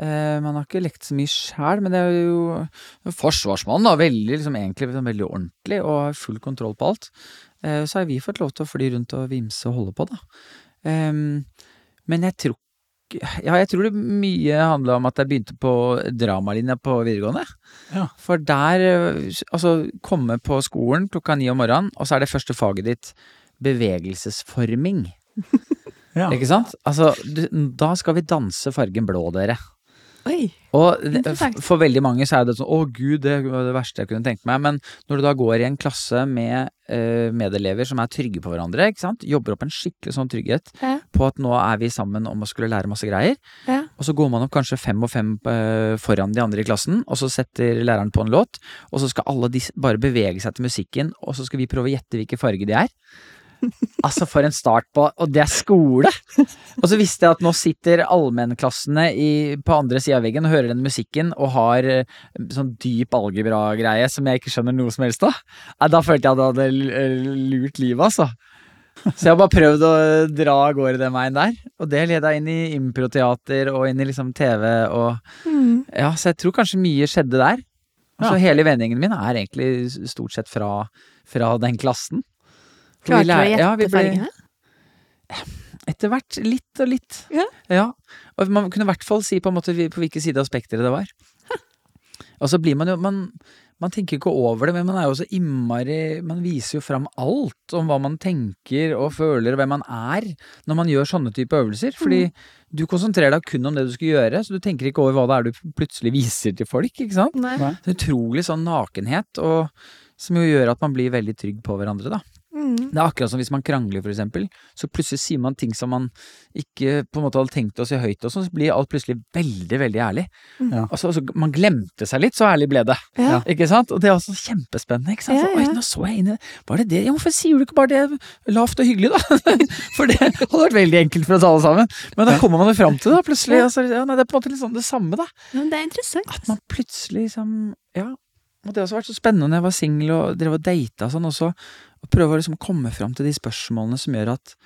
Eh, man har ikke lekt så mye sjæl, men det er jo forsvarsmann, da. Veldig, liksom, egentlig liksom, veldig ordentlig og har full kontroll på alt. Eh, så har vi fått lov til å fly rundt og vimse og holde på, da. Ehm, men jeg tror Ja, jeg tror det mye handla om at jeg begynte på dramalinja på videregående. Ja. For der Altså, komme på skolen klokka ni om morgenen, og så er det første faget ditt bevegelsesforming. *laughs* Ja. Ikke sant? Altså, da skal vi danse fargen blå, dere. Oi. Og for veldig mange så er det sånn å gud, det var det verste jeg kunne tenkt meg. Men når du da går i en klasse med uh, medelever som er trygge på hverandre, ikke sant. Jobber opp en skikkelig sånn trygghet Ja. på at nå er vi sammen om å skulle lære masse greier. Ja. Og så går man opp kanskje fem og fem uh, foran de andre i klassen, og så setter læreren på en låt, og så skal alle de bare bevege seg til musikken, og så skal vi prøve å gjette hvilke farger de er. Altså, for en start på Og det er skole! Og så visste jeg at nå sitter allmennklassene i, på andre sida av veggen og hører den musikken og har eh, sånn dyp algebra-greie som jeg ikke skjønner noe som helst av. Da følte jeg at jeg hadde eh, lurt livet, altså. Så jeg har bare prøvd å dra av gårde den veien der. Og det leda inn i improteater og inn i liksom TV og Mm. Ja, så jeg tror kanskje mye skjedde der. Altså Ja. hele vendingen min er egentlig stort sett fra, fra den klassen. Klarte du å gjette ja, ble- fargene? Etter hvert litt og litt. Ja. Og man kunne i hvert fall si på en måte på hvilken side av spekteret det var. Og så blir man jo man, man tenker ikke over det, men man er jo så innmari Man viser jo fram alt om hva man tenker og føler og hvem man er når man gjør sånne type øvelser. Fordi du konsentrerer deg kun om det du skal gjøre, så du tenker ikke over hva det er du plutselig viser til folk, ikke sant? Nei. Det er utrolig sånn nakenhet, og som jo gjør at man blir veldig trygg på hverandre, da. Mm. Det er akkurat som hvis man krangler, for eksempel, så plutselig sier man ting som man ikke på en måte hadde tenkt å si høyt, og så blir alt plutselig veldig, veldig ærlig. Ja. Altså, altså, man glemte seg litt, så ærlig ble det. Ja. Ikke sant? Og det er også kjempespennende, ikke sant? Ja, Så, ja. Oi, nå så jeg inn i det. Var det det? Ja, hvorfor sier du ikke bare det lavt og hyggelig, da? *laughs* For det hadde vært veldig enkelt for oss alle sammen. Men da kommer man jo fram til det, da, plutselig. Altså, ja, nei, det er på en måte litt sånn det samme, da. Men det er interessant. At man plutselig liksom Ja. Og det har også vært så spennende når jeg var singel og drev og data og sånn også, å prøve å liksom komme fram til de spørsmålene som gjør at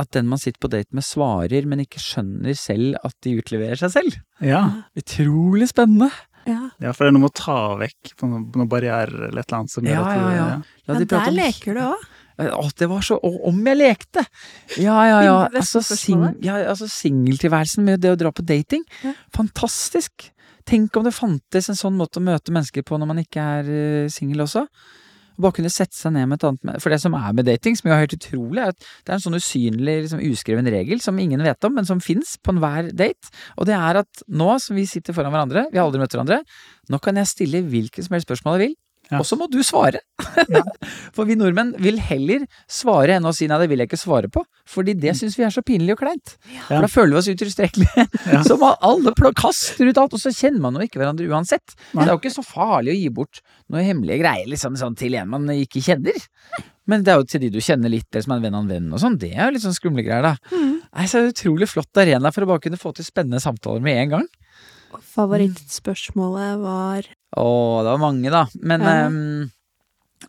at den man sitter på date med svarer, men ikke skjønner selv at de utleverer seg selv. Ja. Utrolig spennende. Ja. ja, for det er noe med å ta vekk på noen, noen barrierer eller et eller annet som gjør Ja, at du ja, ja. ja. La de prate der om- leker du òg. Å, det var så om jeg lekte! Ja, ja, ja. Altså, sing, ja, altså singeltilværelsen med det å dra på dating. Ja. Fantastisk! Tenk om det fantes en sånn måte å møte mennesker på når man ikke er uh, singel også. Bare kunne sette seg ned med et annet For det som er med dating, som jo er helt utrolig, er at det er en sånn usynlig, liksom, uskreven regel som ingen vet om, men som fins på enhver date. Og det er at nå som vi sitter foran hverandre, vi har aldri møtt hverandre, nå kan jeg stille hvilket som helst spørsmål jeg vil. Ja. Og så må du svare! *laughs* For vi nordmenn vil heller svare enn å si nei, det vil jeg ikke svare på. Fordi det syns vi er så pinlig og kleint. For da føler vi oss utilstrekkelige. Ja. *laughs* Så man alle kaster ut alt, og så kjenner man jo ikke hverandre uansett. Det er jo ikke så farlig å gi bort noen hemmelige greier liksom, sånn, til en man ikke kjenner. Men det er jo til de du kjenner litt, eller som er en venn av en venn og sånn. Det er jo litt sånn skumle greier, da. Mm. Nei, så er det utrolig flott arena for å bare kunne få til spennende samtaler med en gang. Favorittspørsmålet var Å, det var mange, da. Men Ja. um,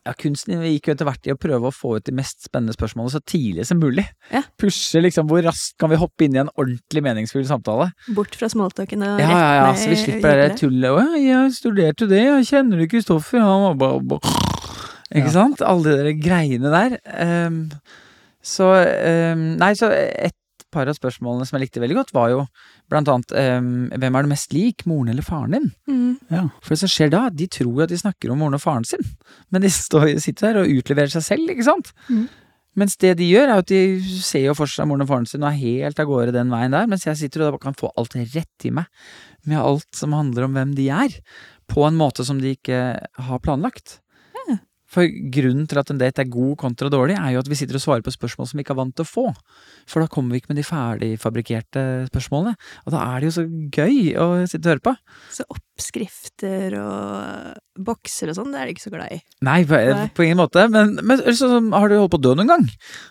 ja, kunsten gikk jo etter hvert i å prøve å få ut de mest spennende spørsmålene så tidlig som mulig. Ja. Pushe liksom hvor raskt kan vi hoppe inn i en ordentlig meningsfull samtale. bort fra smalltalken og Ja, rett ja, ja, så vi slipper det tullet. Å, ja, jeg studerte det, jeg kjenner du Kristoffer? Han var bare, bare Ikke sant? Alle de der greiene der. Um, så um, Nei, så et par av spørsmålene som jeg likte veldig godt, var jo blant annet ehm, hvem er du mest lik, moren eller faren din? Mm. Ja. For det som skjer da, de tror jo at de snakker om moren og faren sin, men de står, sitter der og utleverer seg selv, ikke sant? Mm. Mens det de gjør, er at de ser jo for seg moren og faren sin og er helt av gårde den veien der, mens jeg sitter og da kan få alt rett i meg, med alt som handler om hvem de er, på en måte som de ikke har planlagt. For grunnen til at en date er god kontra dårlig, er jo at vi sitter og svarer på spørsmål som vi ikke er vant til å få. For da kommer vi ikke med de ferdigfabrikkerte spørsmålene. Og da er det jo så gøy å sitte og høre på. Så oppskrifter og bokser og sånn, det er du ikke så glad i. Nei, på, Nei. på ingen måte. Men, men så, har du holdt på å dø noen gang?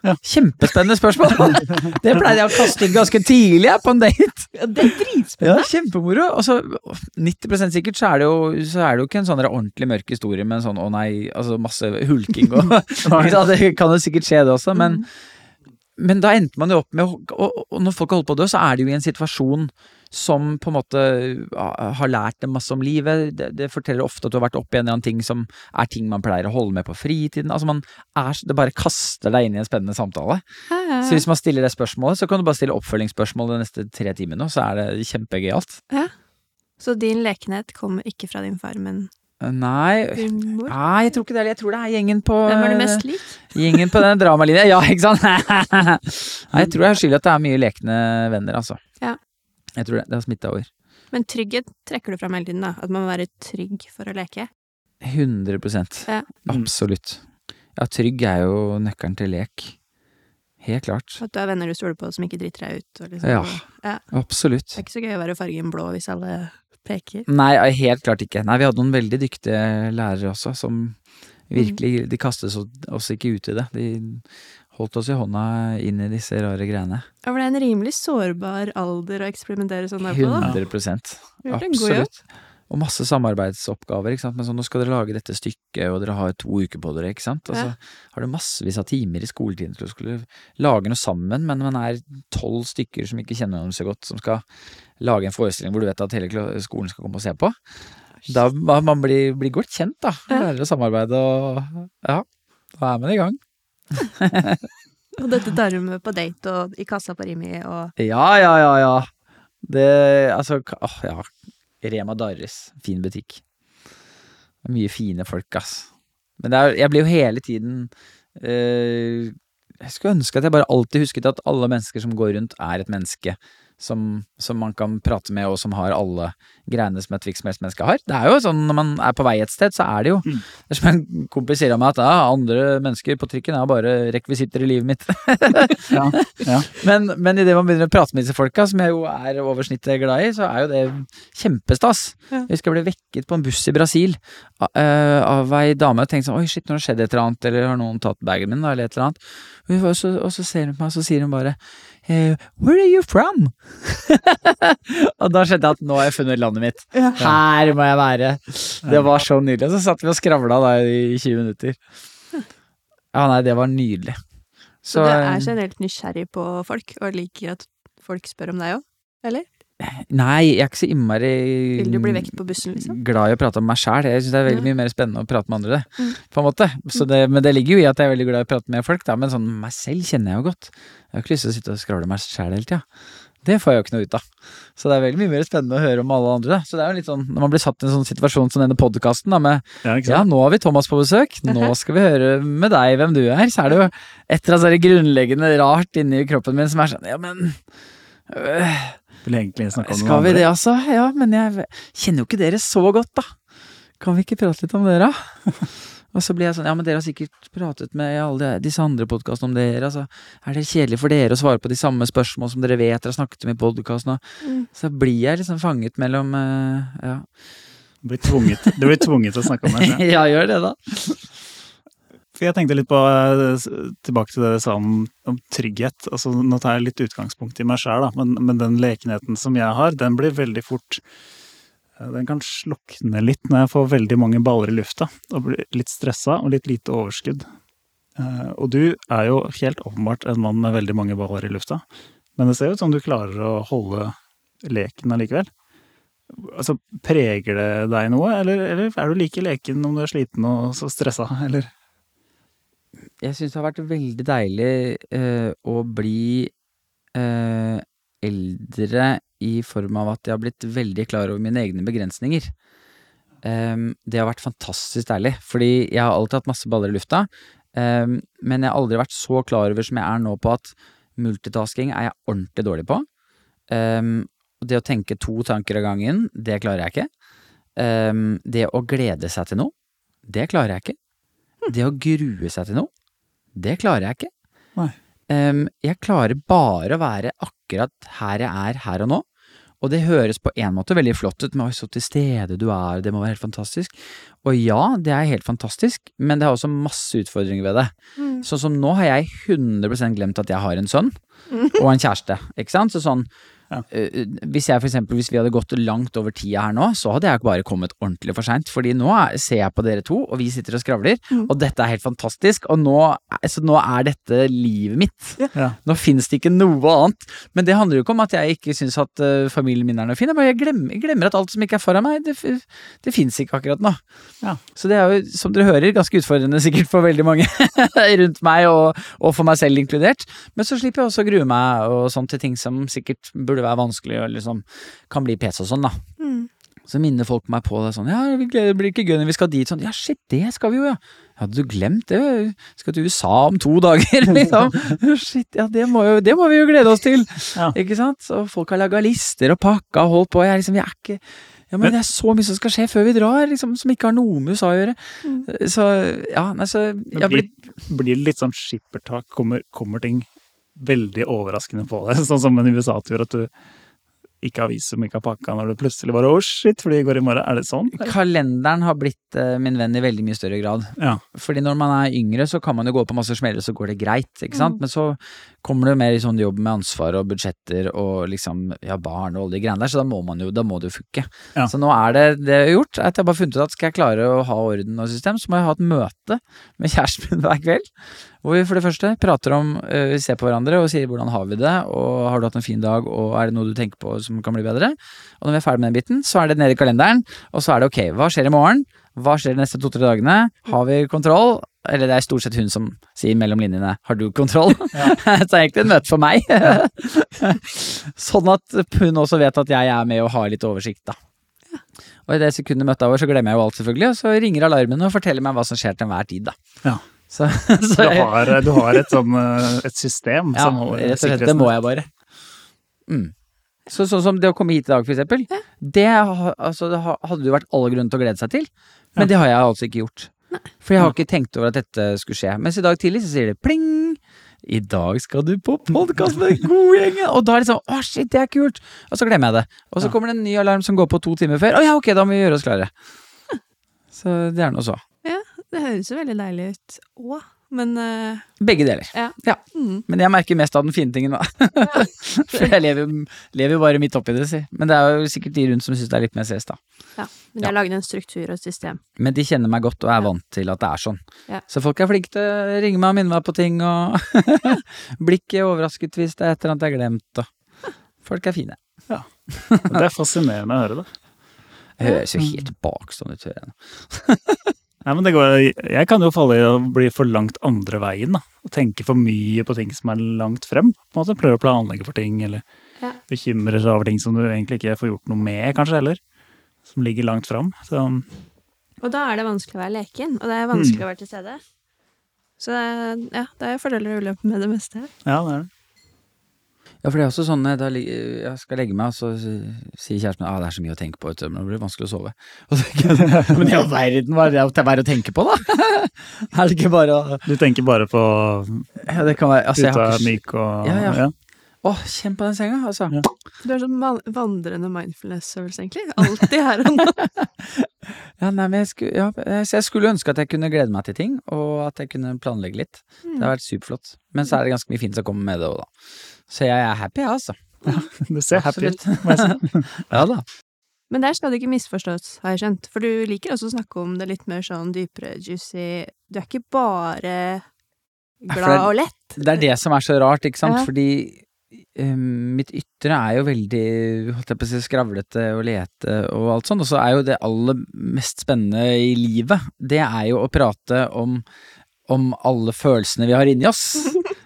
Ja. Kjempespennende spørsmål! *laughs* det pleide jeg å kaste ut ganske tidlig jeg, på en date. Ja, det er Ja! Kjempemoro. Og så 90% sikkert så er, det jo, så er det jo ikke en sånn ordentlig mørk historie med en sånn å nei, altså masse hulking og? *laughs* Det kan jo sikkert skje, det også, men, men da endte man jo opp med å og, og når folk har holdt på å dø, så er de jo i en situasjon som på en måte har lært dem masse om livet. Det, det forteller ofte at du har vært oppi en eller annen ting som er ting man pleier å holde med på fritiden. Altså man er, det bare kaster deg inn i en spennende samtale. Så hvis man stiller det spørsmålet, så kan du bare stille oppfølgingsspørsmål de neste tre timene, og så er det kjempegøyalt. Så din lekenhet kommer ikke fra din far, men Nei, din mor? nei, jeg tror ikke det. Jeg tror det er gjengen på Hvem er du mest lik? Gjengen på den *laughs* dramalinja. Ja, ikke sant? *laughs* Nei, jeg tror jeg har skyld i at det er mye lekne venner, altså. Ja. Jeg tror det. Det har smitta over. Men trygghet trekker du fram hele tiden, da. At man må være trygg for å leke. 100% Ja. Absolutt. Ja, trygg er jo nøkkelen til lek. Helt klart. At du har venner du stoler på som ikke driter deg ut. Og liksom, Ja. ja. Absolutt. Det er ikke så gøy å være fargen blå hvis alle peker. Nei, helt klart ikke. Nei, vi hadde noen veldig dyktige lærere også, som virkelig De kastet oss- oss ikke ut i det. De holdt oss i hånda inn i disse rare greiene. Ja, for det er en rimelig sårbar alder å eksperimentere sånn der på, da. 100 Du har gjort en god jobb. Absolutt. Og masse samarbeidsoppgaver. ikke sant? Men sånn, nå skal dere lage dette stykket, og dere har to uker på dere. ikke sant? Og så Ja. har du massevis av timer i skoletiden til å skulle lage noe sammen, men man er tolv stykker som ikke kjenner hverandre så godt, som skal lage en forestilling hvor du vet at hele skolen skal komme og se på. Da man man blir, blir godt kjent, da. Lærer å samarbeide og Ja, da er man i gang. *laughs* Og dette tar du med på date og i kassa på Rimi og Ja, ja, ja, ja. Det Altså, åh, ja. Rema Darres. Fin butikk. Mye fine folk, ass. Men er, jeg blir jo hele tiden eh, Jeg skulle ønske at jeg bare alltid husket at alle mennesker som går rundt, er et menneske. Som, som man kan prate med, og som har alle greiene som et hvilket som helst menneske har. Det er jo sånn når man er på vei et sted, så er det jo Mm. Det er som en kompis sier om meg, at ja, andre mennesker på trikken er bare rekvisitter i livet mitt. *laughs* Ja, ja. Men, men idet man begynner å prate med disse folka, som jeg jo er over snittet glad i, så er jo det kjempestas. Ja. Jeg husker jeg ble vekket på en buss i Brasil av, uh, av ei dame og tenkte sånn Oi, shit, nå har det skjedd et eller annet, eller har noen tatt bagen min, da, eller et eller annet. Og, så, og så ser hun på meg, og så sier hun bare eh, Where are you from? *laughs* og da skjønte jeg at nå har jeg funnet landet mitt. Her må jeg være. Det var så nydelig. Og så satt vi og skravla da i 20 minutter. Ja, nei, det var nydelig. Så du er eh, generelt nysgjerrig på folk, og liker at folk spør om deg òg? Eller? Nei, jeg er ikke så innmari Vil du bli vekt på bussen, liksom? glad i å prate om meg sjæl. Jeg syns det er veldig mye mer spennende å prate med andre, Mm. på en måte. Så det, men det ligger jo i at jeg er veldig glad i å prate med folk, da. Men sånn meg selv kjenner jeg jo godt. Jeg har ikke lyst til å sitte og skravle meg sjæl hele tida. Det får jeg jo ikke noe ut av. Så det er veldig mye mer spennende å høre om alle andre. Da. Så det er jo litt sånn, når man blir satt i en sånn situasjon som denne podkasten, med ja, ja, nå har vi Thomas på besøk, nå skal vi høre med deg hvem du er. Så er det jo et eller annet sånn grunnleggende rart inni kroppen min som er sånn, ja, men øh, Vil egentlig snakke om noe skal vi det, altså? Ja, men jeg kjenner jo ikke dere så godt, da. Kan vi ikke prate litt om dere, da? *laughs* Og så blir jeg sånn, ja, men dere har sikkert pratet med alle disse andre podkastene om dere, altså. Er det kjedelig for dere å svare på de samme spørsmål som dere vet dere har snakket om i podkasten? Mm. Så blir jeg liksom fanget mellom eh, Ja. Du blir tvunget, du blir tvunget til å snakke om det? *laughs* ja, gjør det, da. For jeg tenkte litt på, eh, tilbake til det du sa om, om trygghet. Altså, nå tar jeg litt utgangspunkt i meg sjæl, men, men den lekenheten som jeg har, den blir veldig fort eh, Den kan slukne litt når jeg får veldig mange baller i lufta, og blir litt stressa og litt lite overskudd. Eh, Og du er jo helt åpenbart en mann med veldig mange baller i lufta, men det ser ut som du klarer å holde leken allikevel. Altså, Preger det deg noe, eller, eller er du like leken om du er sliten og så stressa, eller? Jeg syns det har vært veldig deilig eh, å bli eh, eldre i form av at jeg har blitt veldig klar over mine egne begrensninger. Em, det har vært fantastisk deilig, fordi jeg har alltid hatt masse baller i lufta. em, men jeg har aldri vært så klar over som jeg er nå på at multitasking er jeg ordentlig dårlig på. Em, det å tenke to tanker av gangen, det klarer jeg ikke. Det å glede seg til noe, det klarer jeg ikke. Det å grue seg til noe, det klarer jeg ikke. Nei. Um, jeg klarer bare å være akkurat her jeg er her og nå. Og det høres på en måte veldig flott ut, med så til stede du er, det må være helt fantastisk. Og ja, det er helt fantastisk, men det har også masse utfordringer ved det. Mm. Sånn som nå har jeg 100 glemt at jeg har en sønn og en kjæreste, ikke sant? Så sånn, Ja. Eh, Hvis jeg for eksempel, hvis vi hadde gått langt over tida her nå, så hadde jeg bare kommet ordentlig for seint. Fordi nå er, ser jeg på dere to, og vi sitter og skravler, Mm. og dette er helt fantastisk. Og nå, altså, nå er dette livet mitt. Ja. Nå finnes det ikke noe annet. Men det handler jo ikke om at jeg ikke syns at uh, familien min er noe fin. Jeg bare jeg glemmer, jeg glemmer at alt som ikke er foran meg, det, det fins ikke akkurat nå. Ja. Så det er jo, som dere hører, ganske utfordrende *laughs* sikkert for veldig mange *laughs* rundt meg, og, og for meg selv inkludert. Men så slipper jeg også å grue meg og sånn til ting som sikkert burde være vanskelig, og liksom kan bli pes og sånn, da. Mm. Så minner folk meg på det sånn Ja, det blir ikke gøy når vi skal dit. Sånn, ja, shit, det skal vi jo, ja. Hadde du glemt det? Vi skal til USA om to dager, *laughs* liksom. Shit, ja, det må, jo, det må vi jo glede oss til. Ja. Ikke sant? Og folk har laga lister og pakka og holdt på. Jeg er liksom, jeg er ikke ja, men Men- det er så mye som skal skje før vi drar, liksom, som ikke har noe med USA å gjøre. Mm. Så ja, nei, så jeg blir, blir det litt sånn skippertak? Kommer, kommer ting veldig overraskende på det, *laughs* Sånn som en USA-tur, at du ikke har visum, ikke har pakka, når du plutselig bare å shit, flyet går i morgen. Er det sånn? Kalenderen har blitt uh, min venn i veldig mye større grad. Ja. Fordi når man er yngre, så kan man jo gå på masse smeller, så går det greit, ikke sant. Mm. Men så kommer det jo mer i sånn jobb med ansvar og budsjetter og liksom ja, barn og alle de greiene der, så da må man jo, da må det jo funke. Ja. Så nå er det det jeg har gjort, at jeg bare funnet ut at skal jeg klare å ha orden og system, så må jeg ha et møte med kjæresten min hver kveld. Hvor vi for det første prater om, øh, vi ser på hverandre og sier hvordan har vi det, og har du hatt en fin dag, og er det noe du tenker på som kan bli bedre? Og når vi er ferdig med den biten, så er det nede i kalenderen, og så er det ok, hva skjer i morgen? Hva skjer de neste to-tre dagene? Har vi kontroll? Eller det er stort sett hun som sier mellom linjene 'har du kontroll'? *laughs* så det er egentlig et møte for meg. *laughs* sånn at hun også vet at jeg er med og har litt oversikt, da. Og i det sekundet møtet er over, så glemmer jeg jo alt, selvfølgelig, og så ringer alarmen og forteller meg hva som skjer til enhver tid, da. Ja. Så, *laughs* Du så jeg, har, du har et sånn eh, et system ja, som holder rett og slett, det må jeg bare. Mm. Så sånn som det å komme hit i dag, for eksempel. Det, altså, det hadde jo vært alle grunner til å glede seg til, men Ja. det har jeg altså ikke gjort. For jeg har ikke tenkt over at dette skulle skje. Mens i dag tidlig så sier det pling! I dag skal du på podkast med *laughs* den gode gjengen! Og da er det sånn å shit, det er kult! Og så glemmer jeg det. Og så Ja. kommer det en ny alarm som går på to timer før. Å ja, ok, da må vi gjøre oss klare. *laughs* Så det er nå så. Ja, Det høres jo veldig deilig ut òg, men uh, Begge deler. ja. Mm. Men jeg merker mest av den fine tingen, da. *laughs* For jeg lever, lever jo bare midt oppi det, si. Men det er jo sikkert de rundt som syns det er litt mer stress, da. ja. Men jeg har laget en struktur og et system. Men de kjenner meg godt og er vant til at det er sånn. Ja. Så folk er flinke til å ringe meg og minne meg på ting, og *laughs* blikket ikke overrasket hvis det er et eller annet jeg har glemt, og folk er fine. Ja. Det er fascinerende å høre, da. Jeg høres jo helt bakstående ut, hører jeg nå. *laughs* Nei, men det går, jeg kan jo falle i å bli for langt andre veien. da. Å tenke for mye på ting som er langt frem. på en måte Prøve å planlegge for ting, eller Ja. bekymre seg over ting som du egentlig ikke får gjort noe med, kanskje heller. Som ligger langt frem. Så Og da er det vanskelig å være leken, og det er vanskelig å være til stede. Så ja, det er fordeler og ulemper med det meste. ja, det er det. Ja, for det er også sånn eh, da jeg skal legge meg, så sier kjæresten min ah, det er så mye å tenke på, vet du, men det blir vanskelig å sove. Sånn, Men i all verden, hva er det å å tenke på, da? *laughs* Er det ikke bare å Du tenker bare på Ja, det kan være altså, jeg har ikke myk og Ja, ja. Å, kjenn på den senga, altså. Ja. Du er sånn van- vandrende mindfulness-øvelse, egentlig. Alltid her og nå. *laughs* Ja, nei, men jeg skulle, ja, eh, så jeg skulle ønske at jeg kunne glede meg til ting, og at jeg kunne planlegge litt. Det har vært superflott. Men så er det ganske mye fint som kommer med det òg, da. Så jeg er happy, jeg, altså. Du ser happy ut. *laughs* Ja da. Men der skal det ikke misforstås, har jeg skjønt. For du liker også å snakke om det litt mer sånn dypere, juicy Du er ikke bare glad og lett. Det er det som er så rart, ikke sant? Ja. Fordi mitt ytre er jo veldig holdt jeg på å si, skravlete og lete og alt sånt, og så er jo det aller mest spennende i livet, det er jo å prate om, om alle følelsene vi har inni oss.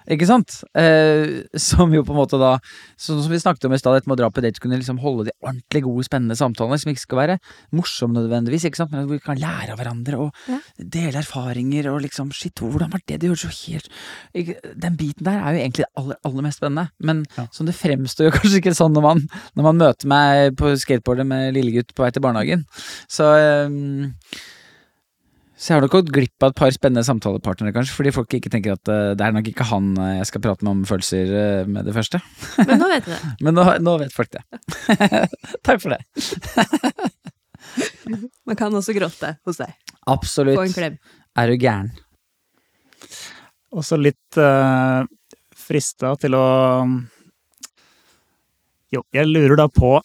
Ikke sant? Eh, som jo på en måte da Sånn som vi snakket om i stad, dette med å dra på date, kunne liksom holde de ordentlig gode, spennende samtalene, som ikke skal være morsomme nødvendigvis, ikke sant, men at vi kan lære av hverandre og Ja. dele erfaringer og liksom Shit, hvordan var det? Det gjorde så helt ikke, Den biten der er jo egentlig det aller, aller mest spennende, men Ja. som det fremstår jo *laughs* kanskje ikke sånn når man, når man møter meg på skateboardet med lillegutt på vei til barnehagen. Så ehm, så jeg har nok gått glipp av et par spennende samtalepartnere, kanskje, fordi folk ikke tenker at uh, det er nok ikke han eh, jeg skal prate med om følelser uh, med det første. Men nå vet du det. *laughs* Men nå, nå vet folk det. *laughs* Takk for det. *laughs* Man kan også gråte hos deg. Absolutt. Få en klem. Er du gæren? Også litt uh, frista til å Jo, jeg lurer da på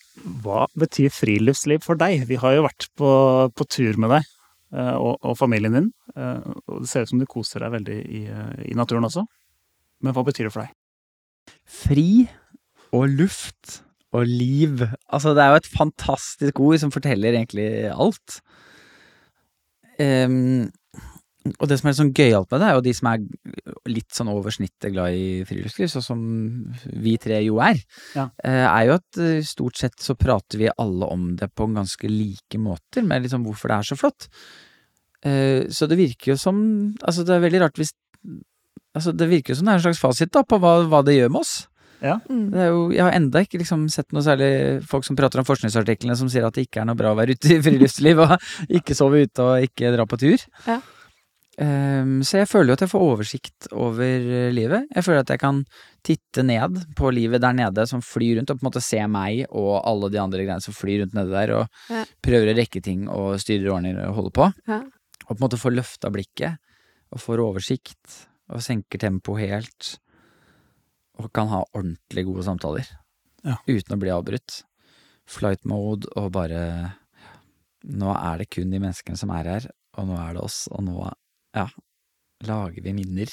hva betyr friluftsliv for deg? Vi har jo vært på, på tur med deg og, og familien din, eh, og det ser ut som du koser deg veldig i, eh, i naturen også. Men hva betyr det for deg? Fri og luft og liv. Altså, det er jo et fantastisk ord som forteller egentlig alt. Ehm, og det som er sånn gøyalt med det, er jo de som er litt sånn over snittet glad i friluftsliv, sånn som vi tre jo er. Ja. eh, Er jo at eh, stort sett så prater vi alle om det på ganske like måter, med liksom hvorfor det er så flott. Eh, Så det virker jo som Altså, det er veldig rart hvis Altså, det virker jo som det er en slags fasit da, på hva, hva det gjør med oss. Ja. Det er jo, jeg har enda ikke liksom sett noe særlig folk som prater om forskningsartiklene som sier at det ikke er noe bra å være ute i friluftsliv og *laughs* ikke sove ute og ikke dra på tur. Ja. Ehm, så jeg føler jo at jeg får oversikt over eh, livet. Jeg føler at jeg kan titte ned på livet der nede som flyr rundt, og på en måte se meg og alle de andre greiene som flyr rundt nede der, og Ja. prøver å rekke ting og styrer ordninger ordner og holder på. Ja. Og på en måte får løfta blikket, og får oversikt, og senker tempoet helt og kan ha ordentlig gode samtaler. Ja. Uten å bli avbrutt. Flight mode og bare Nå er det kun de menneskene som er her, og nå er det oss, og nå ja, lager vi minner.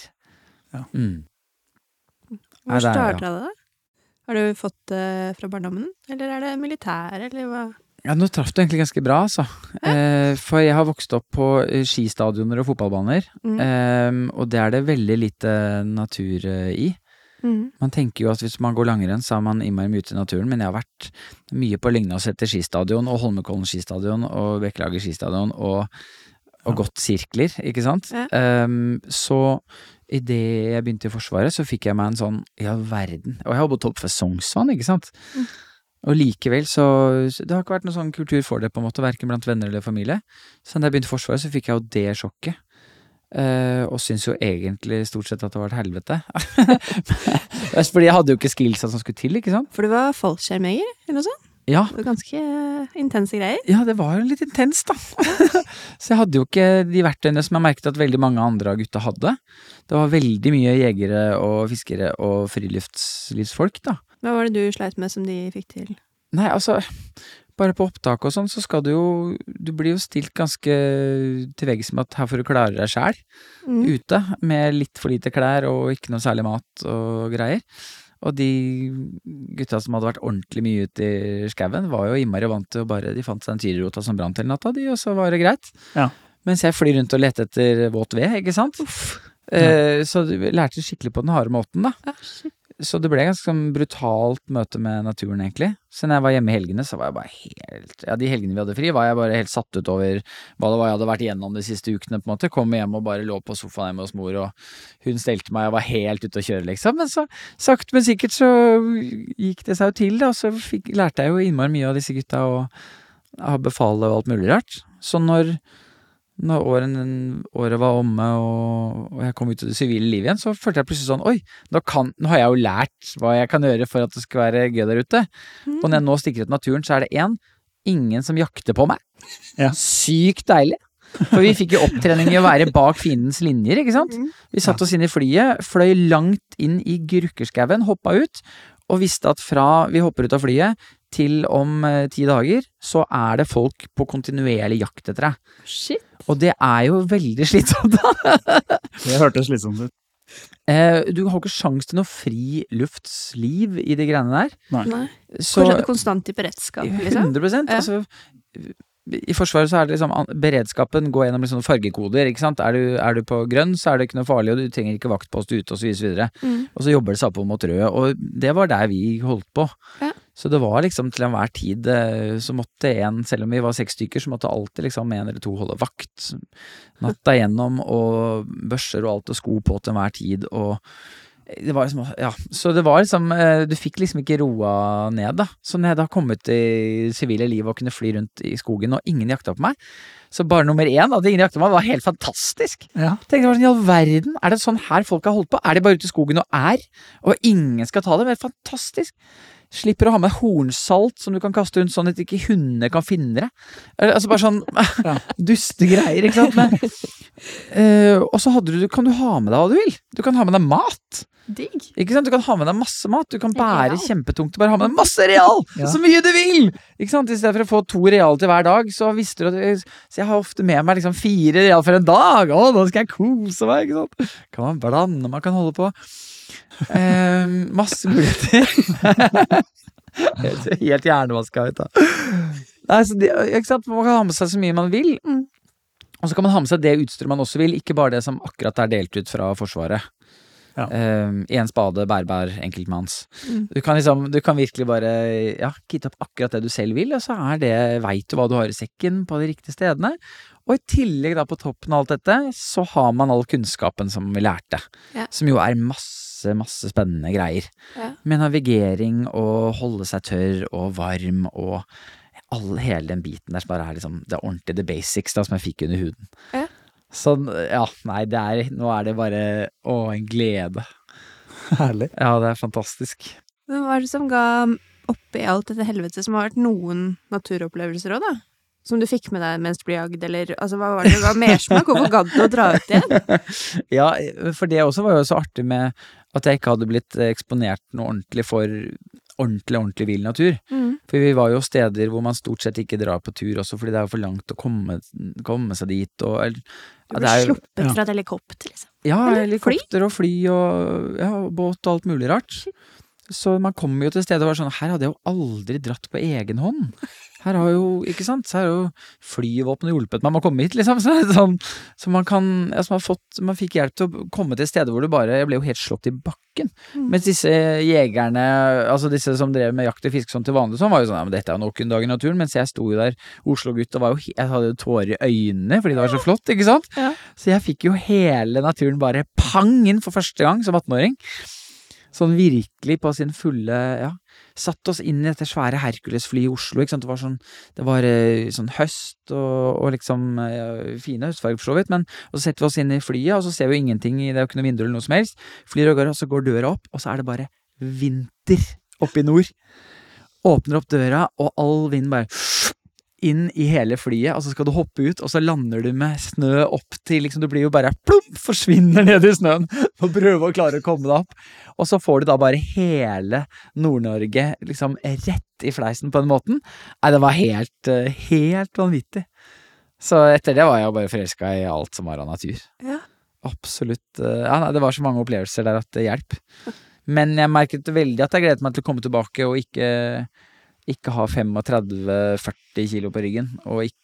Ja. Mm. Hvor det starta det, da? Har du fått det fra barndommen, eller er det militær, eller hva? Ja, nå traff du egentlig ganske bra, altså. Eh, for jeg har vokst opp på eh, skistadioner og fotballbaner, Mm. eh, og det er det veldig lite natur eh, i. Mm. Man tenker jo at hvis man går langrenn, så er man innmari mye ute i naturen, men jeg har vært mye på Lyngdalseter skistadion og Holmenkollen skistadion og Bekkelager skistadion og, og gått sirkler, ikke sant? Ja. Um, så idet jeg begynte i Forsvaret, så fikk jeg meg en sånn ja, verden Og jeg har bodd oppe ved Sognsvann, ikke sant? Mm. Og likevel så så Det har ikke vært noen sånn kultur for det, på en måte, verken blant venner eller familie. Så da jeg begynte i Forsvaret, så fikk jeg jo det sjokket. Uh, og syns jo egentlig stort sett at det var et helvete. *laughs* *laughs* Fordi jeg hadde jo ikke skillsa som skulle til, ikke sant? For du var fallskjermjeger, eller noe sånt? Ja, Det var ganske eh, intense greier. ja det var jo litt intenst, da. *laughs* så jeg hadde jo ikke de verktøyene som jeg merket at veldig mange andre av gutta hadde. Det var veldig mye jegere og fiskere og friluftslivsfolk, da. Hva var det du sleit med som de fikk til? Nei, altså Bare på opptak og sånn, så skal du jo Du blir jo stilt ganske til veggs med at her får du klare deg sjæl. Mm. ute med litt for lite klær og ikke noe særlig mat og greier. Og de gutta som hadde vært ordentlig mye ute i skauen, var jo innmari vant til å bare De fant seg en tyrerrota som brant hele natta, de, og så var det greit. Ja. Mens jeg flyr rundt og leter etter våt ved, ikke sant. Eh, så du lærte skikkelig på den harde måten, da. Ja, shit. Så det ble et ganske sånn brutalt møte med naturen, egentlig. Så når jeg var hjemme i helgene, så var jeg bare helt Ja, de helgene vi hadde fri, var jeg bare helt satt ut over hva det var jeg hadde vært igjennom de siste ukene, på en måte. Kom hjem og bare lå på sofaen hjemme hos mor, og hun stelte meg, og var helt ute å kjøre, liksom. Men så sakte, men sikkert så gikk det seg jo til, da, og så fikk, lærte jeg jo innmari mye av disse gutta ha befale og alt mulig rart. Så når når åren, året var omme og, og jeg kom ut i det sivile livet igjen, så følte jeg plutselig sånn Oi, nå, kan, nå har jeg jo lært hva jeg kan gjøre for at det skal være gøy der ute. Mm. Og når jeg nå stikker ut i naturen, så er det én ingen som jakter på meg. Ja. Sykt deilig. For vi fikk jo opptrening i å være bak fiendens linjer, ikke sant. Mm. Vi satte oss inn i flyet, fløy langt inn i Grukkerskauen, hoppa ut, og visste at fra vi hopper ut av flyet til om eh, ti dager, så er det folk på kontinuerlig jakt etter deg. Shit. Og det er jo veldig slitsomt, da. Det hørtes slitsomt ut. Eh, du har ikke sjans til noe friluftsliv i de greiene der. Nei. Så Kanskje konstant i beredskap, liksom? 100 Ja. altså, I Forsvaret så er det liksom beredskapen går gjennom liksom fargekoder. ikke sant? Er du, er du på grønn, så er det ikke noe farlig, og du trenger ikke vaktpost ute, osv. Og, så. Mm. og så jobber det seg oppover mot rød, og det var der vi holdt på. Ja. Så det var liksom til enhver tid eh, så måtte en, selv om vi var seks stykker, så måtte alltid liksom en eller to holde vakt natta igjennom, og børser og alt og sko på til enhver tid, og det var liksom, ja, så det var liksom eh, Du fikk liksom ikke roa ned, da. Så når jeg da kom ut i sivile liv og kunne fly rundt i skogen, og ingen jakta på meg Så bare nummer én, at ingen jakta på meg, var helt fantastisk. Ja. Tenkte sånn, I all verden, er det sånn her folk har holdt på? Er de bare ute i skogen og er, og ingen skal ta dem? Det er fantastisk. Slipper å ha med hornsalt som du kan kaste rundt sånn at ikke hundene kan finne det. Altså bare sånn *laughs* Ja. dustegreier, ikke sant. Men, uh, og så hadde du, kan du ha med deg hva du vil. Du kan ha med deg mat. Digg. Ikke sant? Du kan ha med deg masse mat. Du kan bære Real. kjempetungt og bare ha med deg masse real! Ja. Så mye du vil! Ikke sant? I stedet for å få to real til hver dag, så visste du at Så jeg har ofte med meg liksom fire real for en dag! Å, nå skal jeg kose meg! Ikke sant? Kan man blande, man kan holde på. Eh, masse muligheter. *laughs* helt, helt hjernevaska ut, da. Nei, det, ikke sant? Man kan ha med seg så mye man vil. Mm. Og så kan man ha med seg det utstyret man også vil, ikke bare det som akkurat er delt ut fra Forsvaret. Ja. en spade, bærbær, enkeltmanns. Mm. Du kan liksom, du kan virkelig bare ja, kitte opp akkurat det du selv vil, og så er det, veit du hva du har i sekken på de riktige stedene. Og i tillegg da på toppen av alt dette, så har man all kunnskapen som vi lærte. Ja. Som jo er masse, masse spennende greier. Ja. Med navigering og holde seg tørr og varm og all, hele den biten der som bare er liksom det ordentlige, the basics, da, som jeg fikk under huden. Ja. Sånn, ja, nei, det er, nå er det bare, å, en glede. Herlig. Ja, det er fantastisk. Men hva er det som ga oppi alt dette helvetet, som har vært noen naturopplevelser òg, da? Som du fikk med deg mens du ble jagd, eller altså, hva var det som ga mersmak? Hvorfor gadd du å dra ut igjen? *laughs* Ja, for det også var jo så artig med at jeg ikke hadde blitt eksponert noe ordentlig for ordentlig, ordentlig vill natur. Mm. For vi var jo steder hvor man stort sett ikke drar på tur også, fordi det er jo for langt å komme, komme seg dit, og eller- Du jo- sluppet ja. fra et helikopter, liksom. Ja, Eller helikopter og fly og ja, båt og alt mulig rart. Så man kommer jo til steder og er sånn Her hadde jeg jo aldri dratt på egen hånd. Her har jo, ikke sant, så har jo flyvåpenet hjulpet meg med å komme hit, liksom. *laughs* Så, sånn, så man kan altså man, har fått, man fikk hjelp til å komme til steder hvor du bare Jeg ble jo helt slått i bakken. Mm. Mens disse jegerne, altså disse som drev med jakt og fiske sånn til vanlig, sånn var jo sånn ja, men dette er jo nok en dag i naturen. Mens jeg sto jo der, Oslo-gutt, og var jo, jeg hadde jo tårer i øynene fordi det var så flott, ikke sant? Ja. Så jeg fikk jo hele naturen bare pang inn for første gang som 18-åring. Sånn virkelig på sin fulle Ja. Satt oss inn i dette svære Hercules-flyet i Oslo. ikke sant? Det var sånn, det var eh, sånn høst og, og liksom ja, fine høstfarger, for så vidt. Men og så setter vi oss inn i flyet, og så ser vi jo ingenting, det er jo ikke noe vindu eller noe som helst. Flyr av gårde, og så går døra opp, og så er det bare vinter oppe i nord. Åpner opp døra, og all vind bare inn i hele flyet, og så skal du hoppe ut, og så lander du med snø opp til liksom, Du blir jo bare plump, forsvinner ned i snøen *laughs* og prøver å klare å komme deg opp. Og så får du da bare hele Nord-Norge liksom rett i fleisen på den måten. Nei, det var helt, eh, helt vanvittig. Så etter det var jeg bare forelska i alt som var av natur. Ja. Absolutt. eh, Ja, nei, det var så mange opplevelser der at det hjelp. Men jeg merket veldig at jeg gledet meg til å komme tilbake og ikke, ikke ha 35-40 kilo på ryggen. Og ikke,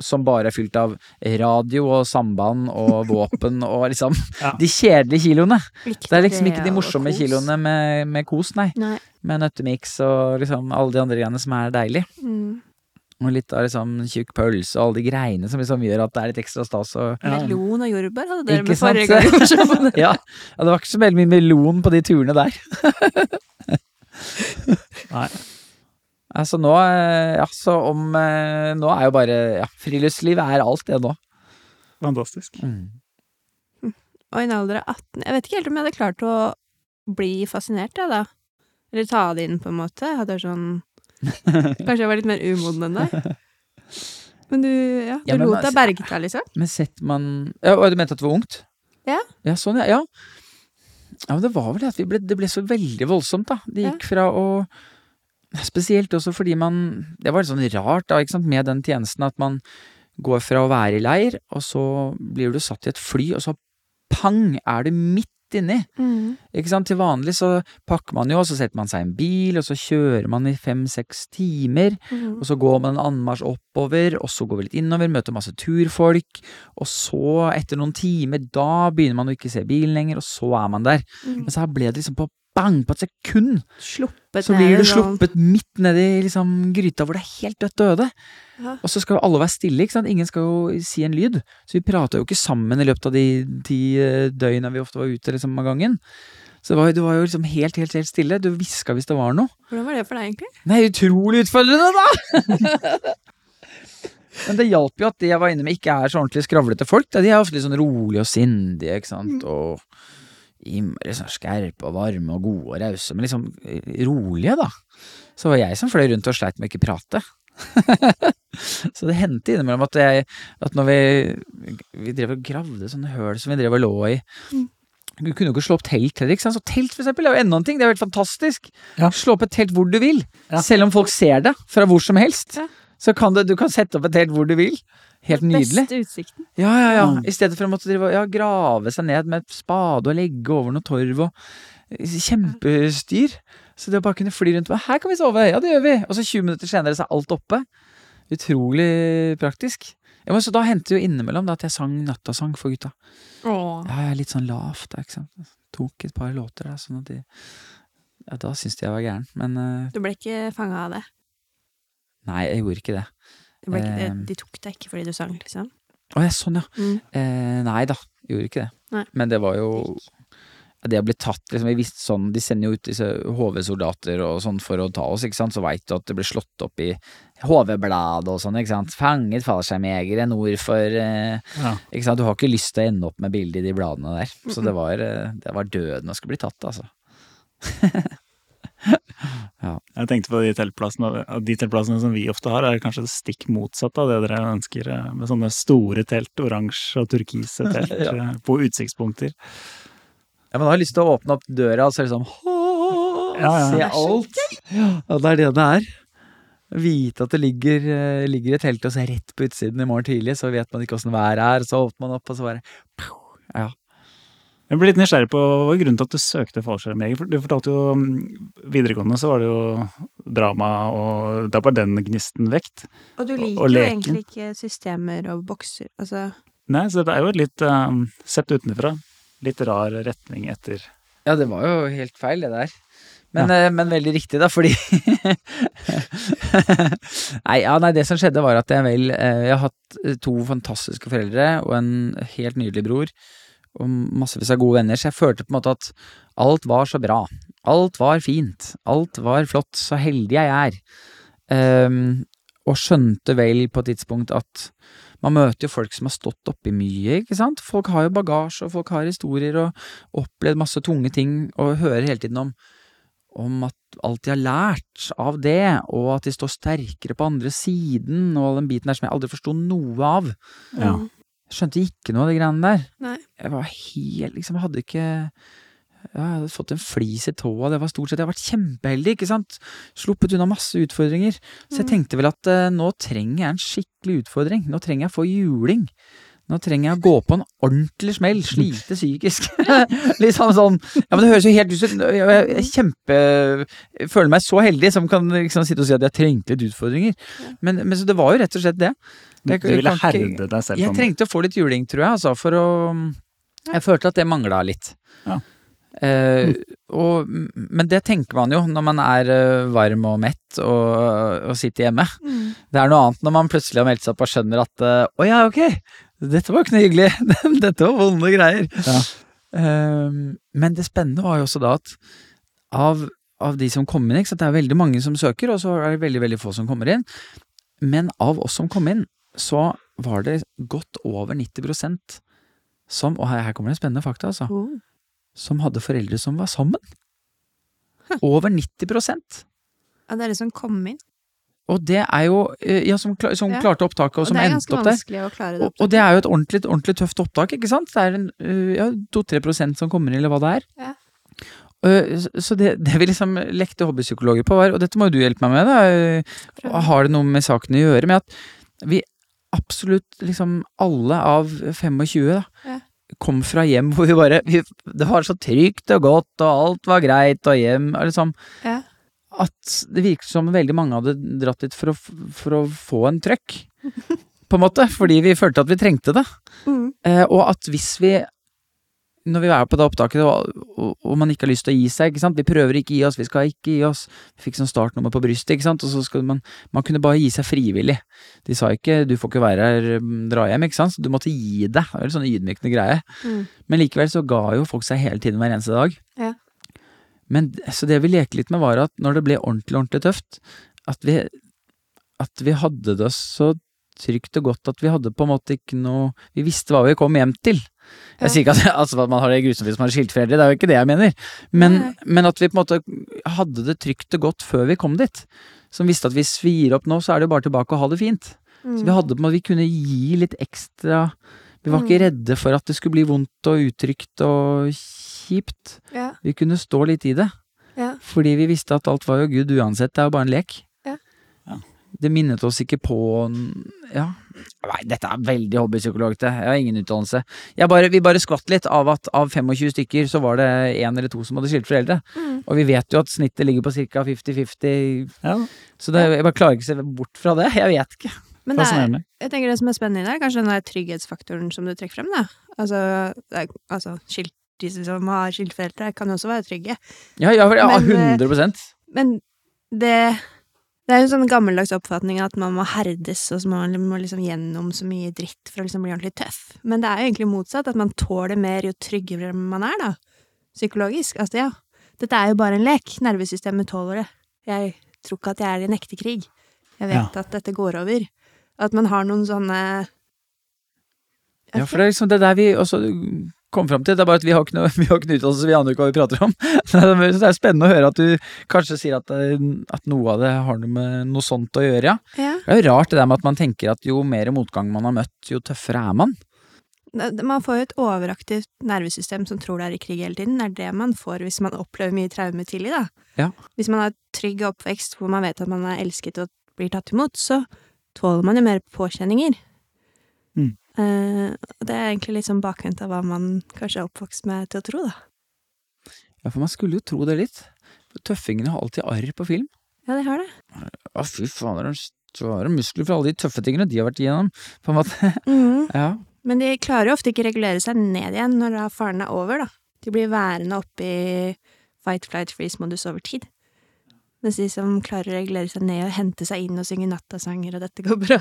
som bare er fylt av radio og samband og *laughs* våpen og liksom Ja. De kjedelige kiloene. Viktig, Det er liksom ikke de morsomme kiloene med, med kos, nei. Nei. Med nøttemiks og liksom alle de andre greiene som er deilig. Mm. Og litt av liksom tjukk pølse og alle de greiene som liksom gjør at det er litt ekstra stas. Og, Ja. Melon og jordbær hadde dere Ikke med sant? forrige gang. *laughs* ja, ja, det var ikke så veldig mye melon på de turene der. *laughs* Nei. Altså nå, eh, ja, så om eh, Nå er jo bare ja, Friluftsliv er alt det nå. Fantastisk. *laughs* Og i en alder av 18 Jeg vet ikke helt om jeg hadde klart å bli fascinert, jeg, da. Eller ta det inn, på en måte. Jeg hadde sånn *laughs* Kanskje jeg var litt mer umoden enn deg. Men du, ja, du Ja, men lot deg altså- berge deg, liksom? Men sett man ja, og Du mente at det var ungt? Ja. Ja, sånn, ja. ja. Ja, men det var vel det at vi ble, det ble så veldig voldsomt, da. Det Ja. gikk fra å Spesielt også fordi man Det var litt sånn rart, da, ikke sant, med den tjenesten at man går fra å være i leir, og så blir du satt i et fly, og så pang, er du midt inni. Mm. Ikke sant? Til vanlig så pakker man jo, og så setter man seg i en bil, og så kjører man i fem-seks timer. Mm. Og så går man en anmarsj oppover, og så går vi litt innover, møter masse turfolk. Og så, etter noen timer, da begynner man å ikke se bilen lenger, og så er man der. Mm. Men så her ble det liksom på bang, på et sekund, Sluppet så blir du sånn- sluppet midt nedi liksom gryta hvor det er helt dødt døde. Ja. Og så skal jo alle være stille, ikke sant. Ingen skal jo si en lyd. Så vi prata jo ikke sammen i løpet av de ti eh, døgna vi ofte var ute liksom av gangen. Så det var, det var jo liksom helt, helt, helt stille. Du hviska hvis det var noe. Hvordan var det for deg, egentlig? Nei, utrolig utfordrende, da! *laughs* Men det hjalp jo at de jeg var inne med, ikke er så ordentlig skravlete folk. De er ofte litt sånn rolige og sindige, ikke sant, og innmari sånn skerpe og varme og gode og rause, men liksom eh, rolige, da. Så var jeg som fløy rundt og sleit med å ikke prate. *laughs* så det hendte innimellom at jeg At når vi Vi drev og gravde sånne høl som vi drev og lå i Mm. Du kunne jo ikke slå opp telt heller, ikke sant. Så telt, for eksempel, er jo enda en ting. Det er jo helt fantastisk. Ja. Slå opp et telt hvor du vil. Ja. Selv om folk ser det fra hvor som helst. Ja. Så kan du, du kan sette opp et telt hvor du vil. Helt nydelig. Beste utsikten. Ja, ja, ja. Mm. I stedet for å måtte drive, ja, grave seg ned med et spade og legge over noe torv og Kjempestyr. Så det å bare kunne fly rundt med Her kan vi sove! Ja, det gjør vi! Og så 20 minutter senere så er alt oppe. Utrolig praktisk. Ja, men så da hendte det jo innimellom da, at jeg sang nattasang for gutta. Åh. Ja, jeg er litt sånn lavt, da, ikke sant. Tok et par låter der, sånn at de Ja, da syntes de jeg var gæren. Men uh... Du ble ikke fanga av det? nei, jeg gjorde ikke det. Ble Eh. de tok deg ikke fordi du sang, liksom? Å ja, sånn ja. Mm. Eh, nei da, gjorde ikke det. Nei. Men det var jo Det å bli tatt liksom, vi visste sånn, De sender jo ut disse HV-soldater og sånn for å ta oss, ikke sant. Så veit du at det blir slått opp i HV-bladet og sånn, ikke sant. Fanget fallskjermjegere nord for eh, Ja. Ikke sant. Du har ikke lyst til å ende opp med bildet i de bladene der. Så det var, eh, det var døden å skulle bli tatt, altså. *laughs* *laughs* Jeg tenkte på de teltplassene, de teltplassene som vi ofte har, er kanskje stikk motsatt av det dere ønsker, eh, med sånne store telt, oransje og turkise *laughs* telt Ja. eh, på utsiktspunkter. Ja, men da har jeg lyst til å åpne opp døra og så liksom Ja, ja. Se alt. Ja, det er det det er. Vite at det ligger, eh, ligger et telt og så rett på utsiden i morgen tidlig, så vet man ikke åssen været er, så åpner man opp, og så bare Ja. Jeg ble litt nysgjerrig på hva grunnen til at du søkte fallskjermjeger. Du fortalte jo videregående så var det jo drama, og da var den gnisten vekt. Og du liker og jo leken. egentlig ikke systemer og bokser. Altså, Nei, så det er jo et litt, eh, sett utenfra, litt rar retning etter Ja, det var jo helt feil, det der. Men, eh, men veldig riktig, da, fordi *laughs* nei, ja, nei, det som skjedde, var at jeg vel eh, Jeg har hatt to fantastiske foreldre og en helt nydelig bror. Og massevis av gode venner, så jeg følte på en måte at alt var så bra. Alt var fint. Alt var flott. Så heldig jeg er. Um, og skjønte vel på et tidspunkt at man møter jo folk som har stått oppi mye, ikke sant. Folk har jo bagasje, og folk har historier, og opplevd masse tunge ting, og hører hele tiden om om at alt de har lært av det, og at de står sterkere på andre siden, og den biten der som jeg aldri forsto noe av. Ja. Jeg skjønte ikke noe av de greiene der. Nei. Jeg var helt liksom, hadde ikke ja, jeg hadde fått en flis i tåa, det var stort sett Jeg har vært kjempeheldig, ikke sant? Sluppet unna masse utfordringer. Så jeg Mm. tenkte vel at uh, nå trenger jeg en skikkelig utfordring. Nå trenger jeg å få juling. Nå trenger jeg å gå på en ordentlig smell, slite psykisk. *laughs* *laughs* liksom sånn. Ja, men det høres jo helt ut som Jeg kjempe jeg føler meg så heldig som kan liksom sitte og si at jeg trengte litt utfordringer. Men, men så det var jo rett og slett det. Jeg- Du ville herde deg selv Jeg trengte å få litt juling, tror jeg, altså, for å Jeg følte at det mangla litt. Ja. Eh, og, men det tenker man jo når man er uh, varm og mett og, og sitter hjemme. Mm. Det er noe annet når man plutselig har meldt seg opp og skjønner at uh, å ja, ok, dette var ikke noe hyggelig. dette var vonde greier. Ja. Eh, men det spennende var jo også da at av, av de som kom inn, ikke sant, det er veldig mange som søker, og så er det veldig, veldig få som kommer inn. Men av oss som kom inn, så var det godt over 90% som, og her, her kommer det spennende fakta, altså, Mm. som hadde foreldre som var sammen. Over 90 Ja, det er det som kom inn. Og det er jo eh, Ja, som, som Ja. klarte opptaket, og Og som er endte opp der. å klare det. opptaket. og det er jo et ordentlig, ordentlig tøft opptak, ikke sant? Det er en øh, ja, 2-3 prosent som kommer inn, eller hva det er. Ja. Øh, så- det, det vi liksom lekte hobbypsykologer på var, og dette må jo du hjelpe meg med, da, har det noe med saken å gjøre, med at vi absolutt liksom alle av 25 da, Ja. kom fra hjem hvor vi bare vi, Det var så trygt og godt, og alt var greit, og hjem og liksom Ja. At det virket som veldig mange hadde dratt dit for å, for å få en trøkk. På en måte, fordi vi følte at vi trengte det. Mm. Eh, og at hvis vi når vi er på det opptaket og, og, og man ikke har lyst til å gi seg, vi prøver ikke å gi oss, vi skal ikke gi oss. Vi fikk sånn startnummer på brystet, og så skal man Man kunne bare gi seg frivillig. De sa ikke 'du får ikke være her, mm, dra hjem', ikke sant, så du måtte gi deg. Det var en sånn ydmykende greie. Mm. Men likevel så ga jo folk seg hele tiden hver eneste dag. Ja. Men så det vi lekte litt med var at når det ble ordentlig, ordentlig tøft, at vi, at vi hadde det så trygt og godt at vi hadde på en måte ikke noe Vi visste hva vi kom hjem til. Ja. Jeg sier ikke at, altså, man har det grusomt hvis man har skiltforeldre, det er jo ikke det jeg mener. Men, men at vi på en måte hadde det trygt og godt før vi kom dit. Som visste at hvis vi gir opp nå, så er det jo bare tilbake og ha det fint. Så vi Mm. hadde på en måte, vi kunne gi litt ekstra Vi var ikke redde for at det skulle bli vondt og utrygt og kjipt. Ja. Vi kunne stå litt i det. Ja. Fordi vi visste at alt var jo Gud uansett, det er jo bare en lek. Ja. Ja. Det minnet oss ikke på Ja. Nei, dette er veldig hobbypsykologete. Jeg har ingen utdannelse. Jeg bare, vi bare skvatt litt av at av 25 stykker så var det én eller to som hadde skilt foreldre. Mm. Og vi vet jo at snittet ligger på ca. 50-50, Ja, så det, jeg bare klarer ikke å se bort fra det. Jeg vet ikke. Men det er, jeg tenker det som er spennende i det, er kanskje den der trygghetsfaktoren som du trekker frem, da. Altså, det er, altså skilt, de som har skilte kan jo også være trygge. Ja, ja, ja Men, eh, 100 Men det det er jo en sånn gammeldags oppfatning at man må herdes, og så må man liksom gjennom så mye dritt for å liksom bli ordentlig tøff. Men det er jo egentlig motsatt, at man tåler mer jo tryggere man er, da. Psykologisk. Altså, ja. Dette er jo bare en lek. Nervesystemet tåler det. Jeg tror ikke at jeg er i en ekte krig. Jeg vet at dette går over. At man har noen sånne Ja, for det er liksom det der vi også kom fram til. Det er bare at vi har ikke noe, *laughs* vi har ikke noe utdannelse, vi aner ikke hva vi prater om. *laughs* Så det er spennende å høre at du kanskje sier at, at noe av det har noe med noe sånt å gjøre, ja. Ja. Det er jo rart det der med at man tenker at jo mer motgang man har møtt, jo tøffere er man. Man får jo et overaktivt nervesystem som tror det er i krig hele tiden. Det er det man får hvis man opplever mye traume tidlig, da. Ja. Hvis man har trygg oppvekst hvor man vet at man er elsket og blir tatt imot, så tåler man jo mer påkjenninger. Eh, det er egentlig litt sånn bakvendt av hva man kanskje er oppvokst med til å tro, da. Ja, for man skulle jo tro det litt. Tøffingene har alltid arr på film. Ja, de har det. Å, fy faen, så er svære muskler for alle de tøffe tingene de har vært igjennom. På en måte. *laughs* Mm. Ja. Men de klarer jo ofte ikke regulere seg ned igjen når faren er over, da. De blir værende oppe i fight, flight, freeze-modus over tid. Mens de som klarer å regulere seg ned og hente seg inn og synge nattasanger og 'dette går bra',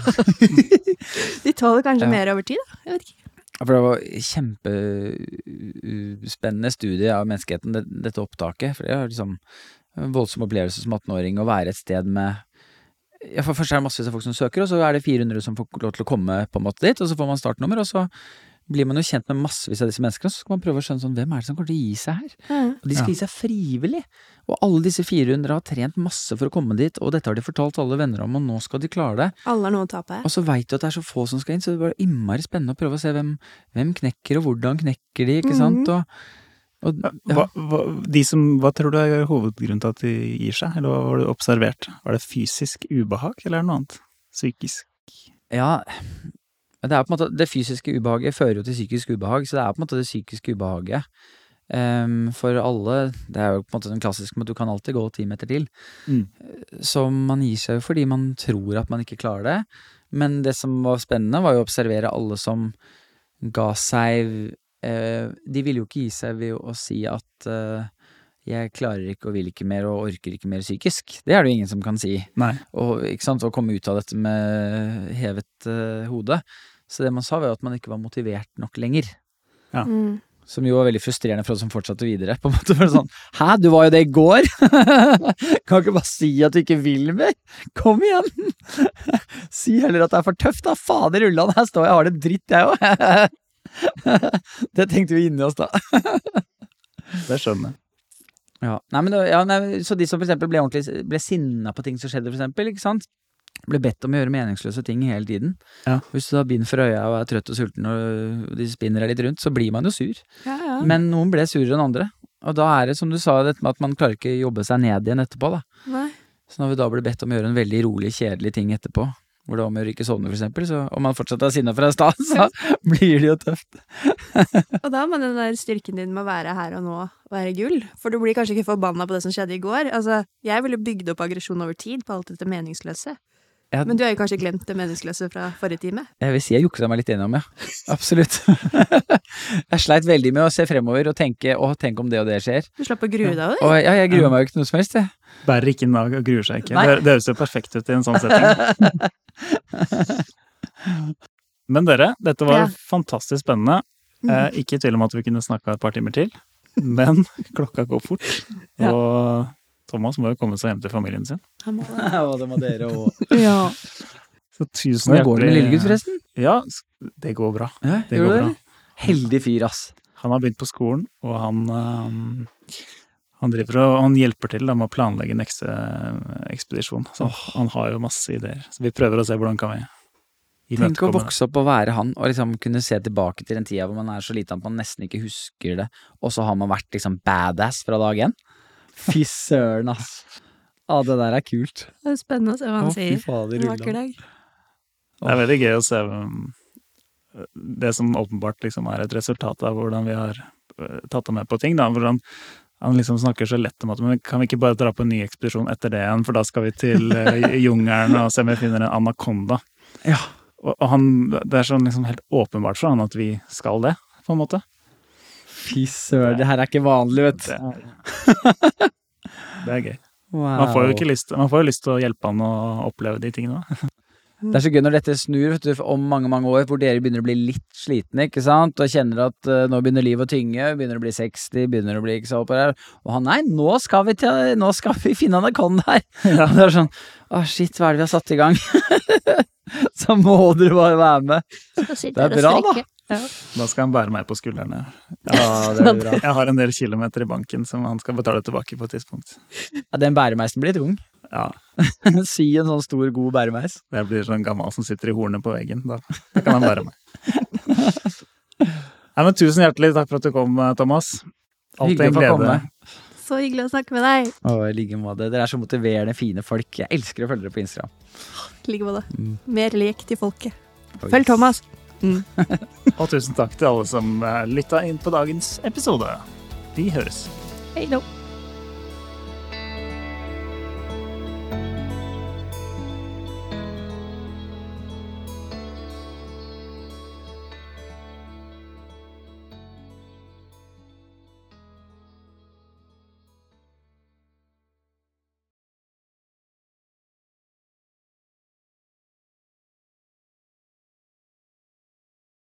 *laughs* de tåler kanskje Ja. mer over tid, da. Jeg vet ikke. For det var kjempespennende studie av menneskeheten, dette opptaket. For det er liksom en voldsom opplevelse som 18-åring å være et sted med ja, For først er det massevis av folk som søker, og så er det 400 som får lov til å komme på en måte dit, og så får man startnummer, og så blir man jo kjent med massevis av disse menneskene, så skal man prøve å skjønne sånn, hvem er det som kommer til å gi seg her? Og de skal Ja. gi seg frivillig. Og alle disse 400 har trent masse for å komme dit, og dette har de fortalt alle venner om, og nå skal de klare det. Alle har noe å tape. Og så veit du at det er så få som skal inn, så det bare innmari spennende å prøve å se hvem, hvem knekker, og hvordan knekker de, ikke sant? Og, og ja. Hva, hva, de som, hva tror du er hovedgrunnen til at de gir seg, eller hva har du observert? Var det fysisk ubehag, eller er det noe annet? Psykisk? ja, det er på en måte Det fysiske ubehaget fører jo til psykisk ubehag, så det er på en måte det psykiske ubehaget. um, for alle, det er jo på en måte den klassiske med at du kan alltid gå ti meter til. Mm. Så man gir seg jo fordi man tror at man ikke klarer det. Men det som var spennende, var jo å observere alle som ga seg eh, De ville jo ikke gi seg ved å si at eh, jeg klarer ikke og vil ikke mer og orker ikke mer psykisk. Det er det jo ingen som kan si. Nei. Og, ikke sant, å komme ut av dette med hevet uh, hode. Så det man sa, var jo at man ikke var motivert nok lenger. Mm. Som jo var veldig frustrerende for oss som fortsatte videre. på en måte, for sånn, Hæ, du var jo det i går! *laughs* kan ikke bare si at du ikke vil mer? Kom igjen! *laughs* si heller at det er for tøft, da! Fader ullan, her står jeg og har det dritt, jeg òg! *laughs* det tenkte vi inni oss da. Det skjønner jeg. Ja, nei, men, det- ja, nei, Så de som for eksempel ble ordentlig ble sinna på ting som skjedde, for eksempel, ikke sant? Ble bedt om å gjøre meningsløse ting hele tiden. Ja. Hvis du har bind for øya og er trøtt og sulten og de spinner deg litt rundt, så blir man jo sur. Ja, ja. Men noen ble surere enn andre. Og da er det som du sa, dette med at man klarer ikke jobbe seg ned igjen etterpå, da. Nei. Så når vi da ble bedt om å gjøre en veldig rolig, kjedelig ting etterpå, hvor det var om å ikke sovne, eksempel, så om man fortsatt er sinna fra stad, så *laughs* blir det jo tøft. *laughs* Og da må den der styrken din med å være her og nå være gull. For du blir kanskje ikke forbanna på det som skjedde i går. Altså, jeg ville bygd opp aggresjon over tid på alt dette meningsløse. Ja. Men du har jo kanskje glemt det meningsløse fra forrige time? Jeg vil si jeg juksa meg litt gjennom, ja. Absolutt. *laughs* jeg sleit veldig med å se fremover og tenke å, tenk om det og det skjer. Du slapp å grue deg over ja, jeg gruer meg jo ikke noe som helst, jeg. Bærer ikke nag og gruer seg ikke. Nei. Det, det høres jo perfekt ut i en sånn setting. *laughs* Men dere, dette var Ja. fantastisk spennende. Eh, ikke i tvil om at vi kunne snakka et par timer til, men *laughs* klokka går fort. Ja. Og Thomas må jo komme seg hjem til familien sin. Han må det. *laughs* Ja, det må dere òg. Ja. Så tusen hjertelig. går det med lillegutt, forresten? Ja, det går bra. Ja, Det går det, bra. Heldig fyr, ass. Han har begynt på skolen, og han, um, han driver og han hjelper til da, med å planlegge neste eh, ekspedisjon. Så han har jo masse ideer. Så vi prøver å se hvordan kan vi Tenk å vokse opp og være han, og liksom kunne se tilbake til den tida hvor man er så liten at man nesten ikke husker det, og så har man vært liksom badass fra dag én. Fy søren, ass. Ja, det der er kult. Det er spennende å se hva han fy sier. fader, En vakker dag. Det er veldig gøy å se um, det som åpenbart liksom er et resultat av hvordan vi har uh, tatt ham med på ting. Da. Hvordan han liksom snakker så lett om at men kan vi ikke bare dra på en ny ekspedisjon etter det igjen, for da skal vi til *laughs* uh, jungelen og se om vi finner en anakonda. Ja. Og, og han, det er sånn liksom helt åpenbart for han at vi skal det, på en måte. Fy søren, det her er ikke vanlig, vet Det du. er, *laughs* det er gøy. Wow. Man får jo ikke lyst, man får lyst til å hjelpe han å oppleve de tingene. *laughs* Det er så gøy når dette snur vet du, om mange mange år, hvor dere begynner å bli litt slitne, ikke sant, og kjenner at uh, nå begynner livet å tynge, begynner å bli 60, begynner å bli ikke så oppå der, og han nei, nå skal vi til, nå skal vi finne anakonda her. *laughs* Og det er sånn, å shit, hva er det vi har satt i gang? så må dere bare være med. Det er bra, da. Ja. Da skal han bære meg på skuldrene. Ja, det er *laughs* bra. Jeg har en del kilometer i banken som han skal betale tilbake på et tidspunkt. Ja, den bæremeisen blir tung. Ja, *laughs* si en sånn stor, god bæremeis. Jeg blir sånn gammel som sitter i hornet på veggen. Da, da kan han bære meg. *laughs* Nei, men tusen hjertelig takk for at du kom, Thomas. Alltid en glede. komme. Så hyggelig å snakke med deg. Å, i like måte. Dere er så motiverende, fine folk. Jeg elsker å følge dere på Instagram. I like måte. Mm. Mer lek til folket. Følg Thomas. Og tusen takk til alle som eh, lytta inn på dagens episode. Vi høres. Hei då.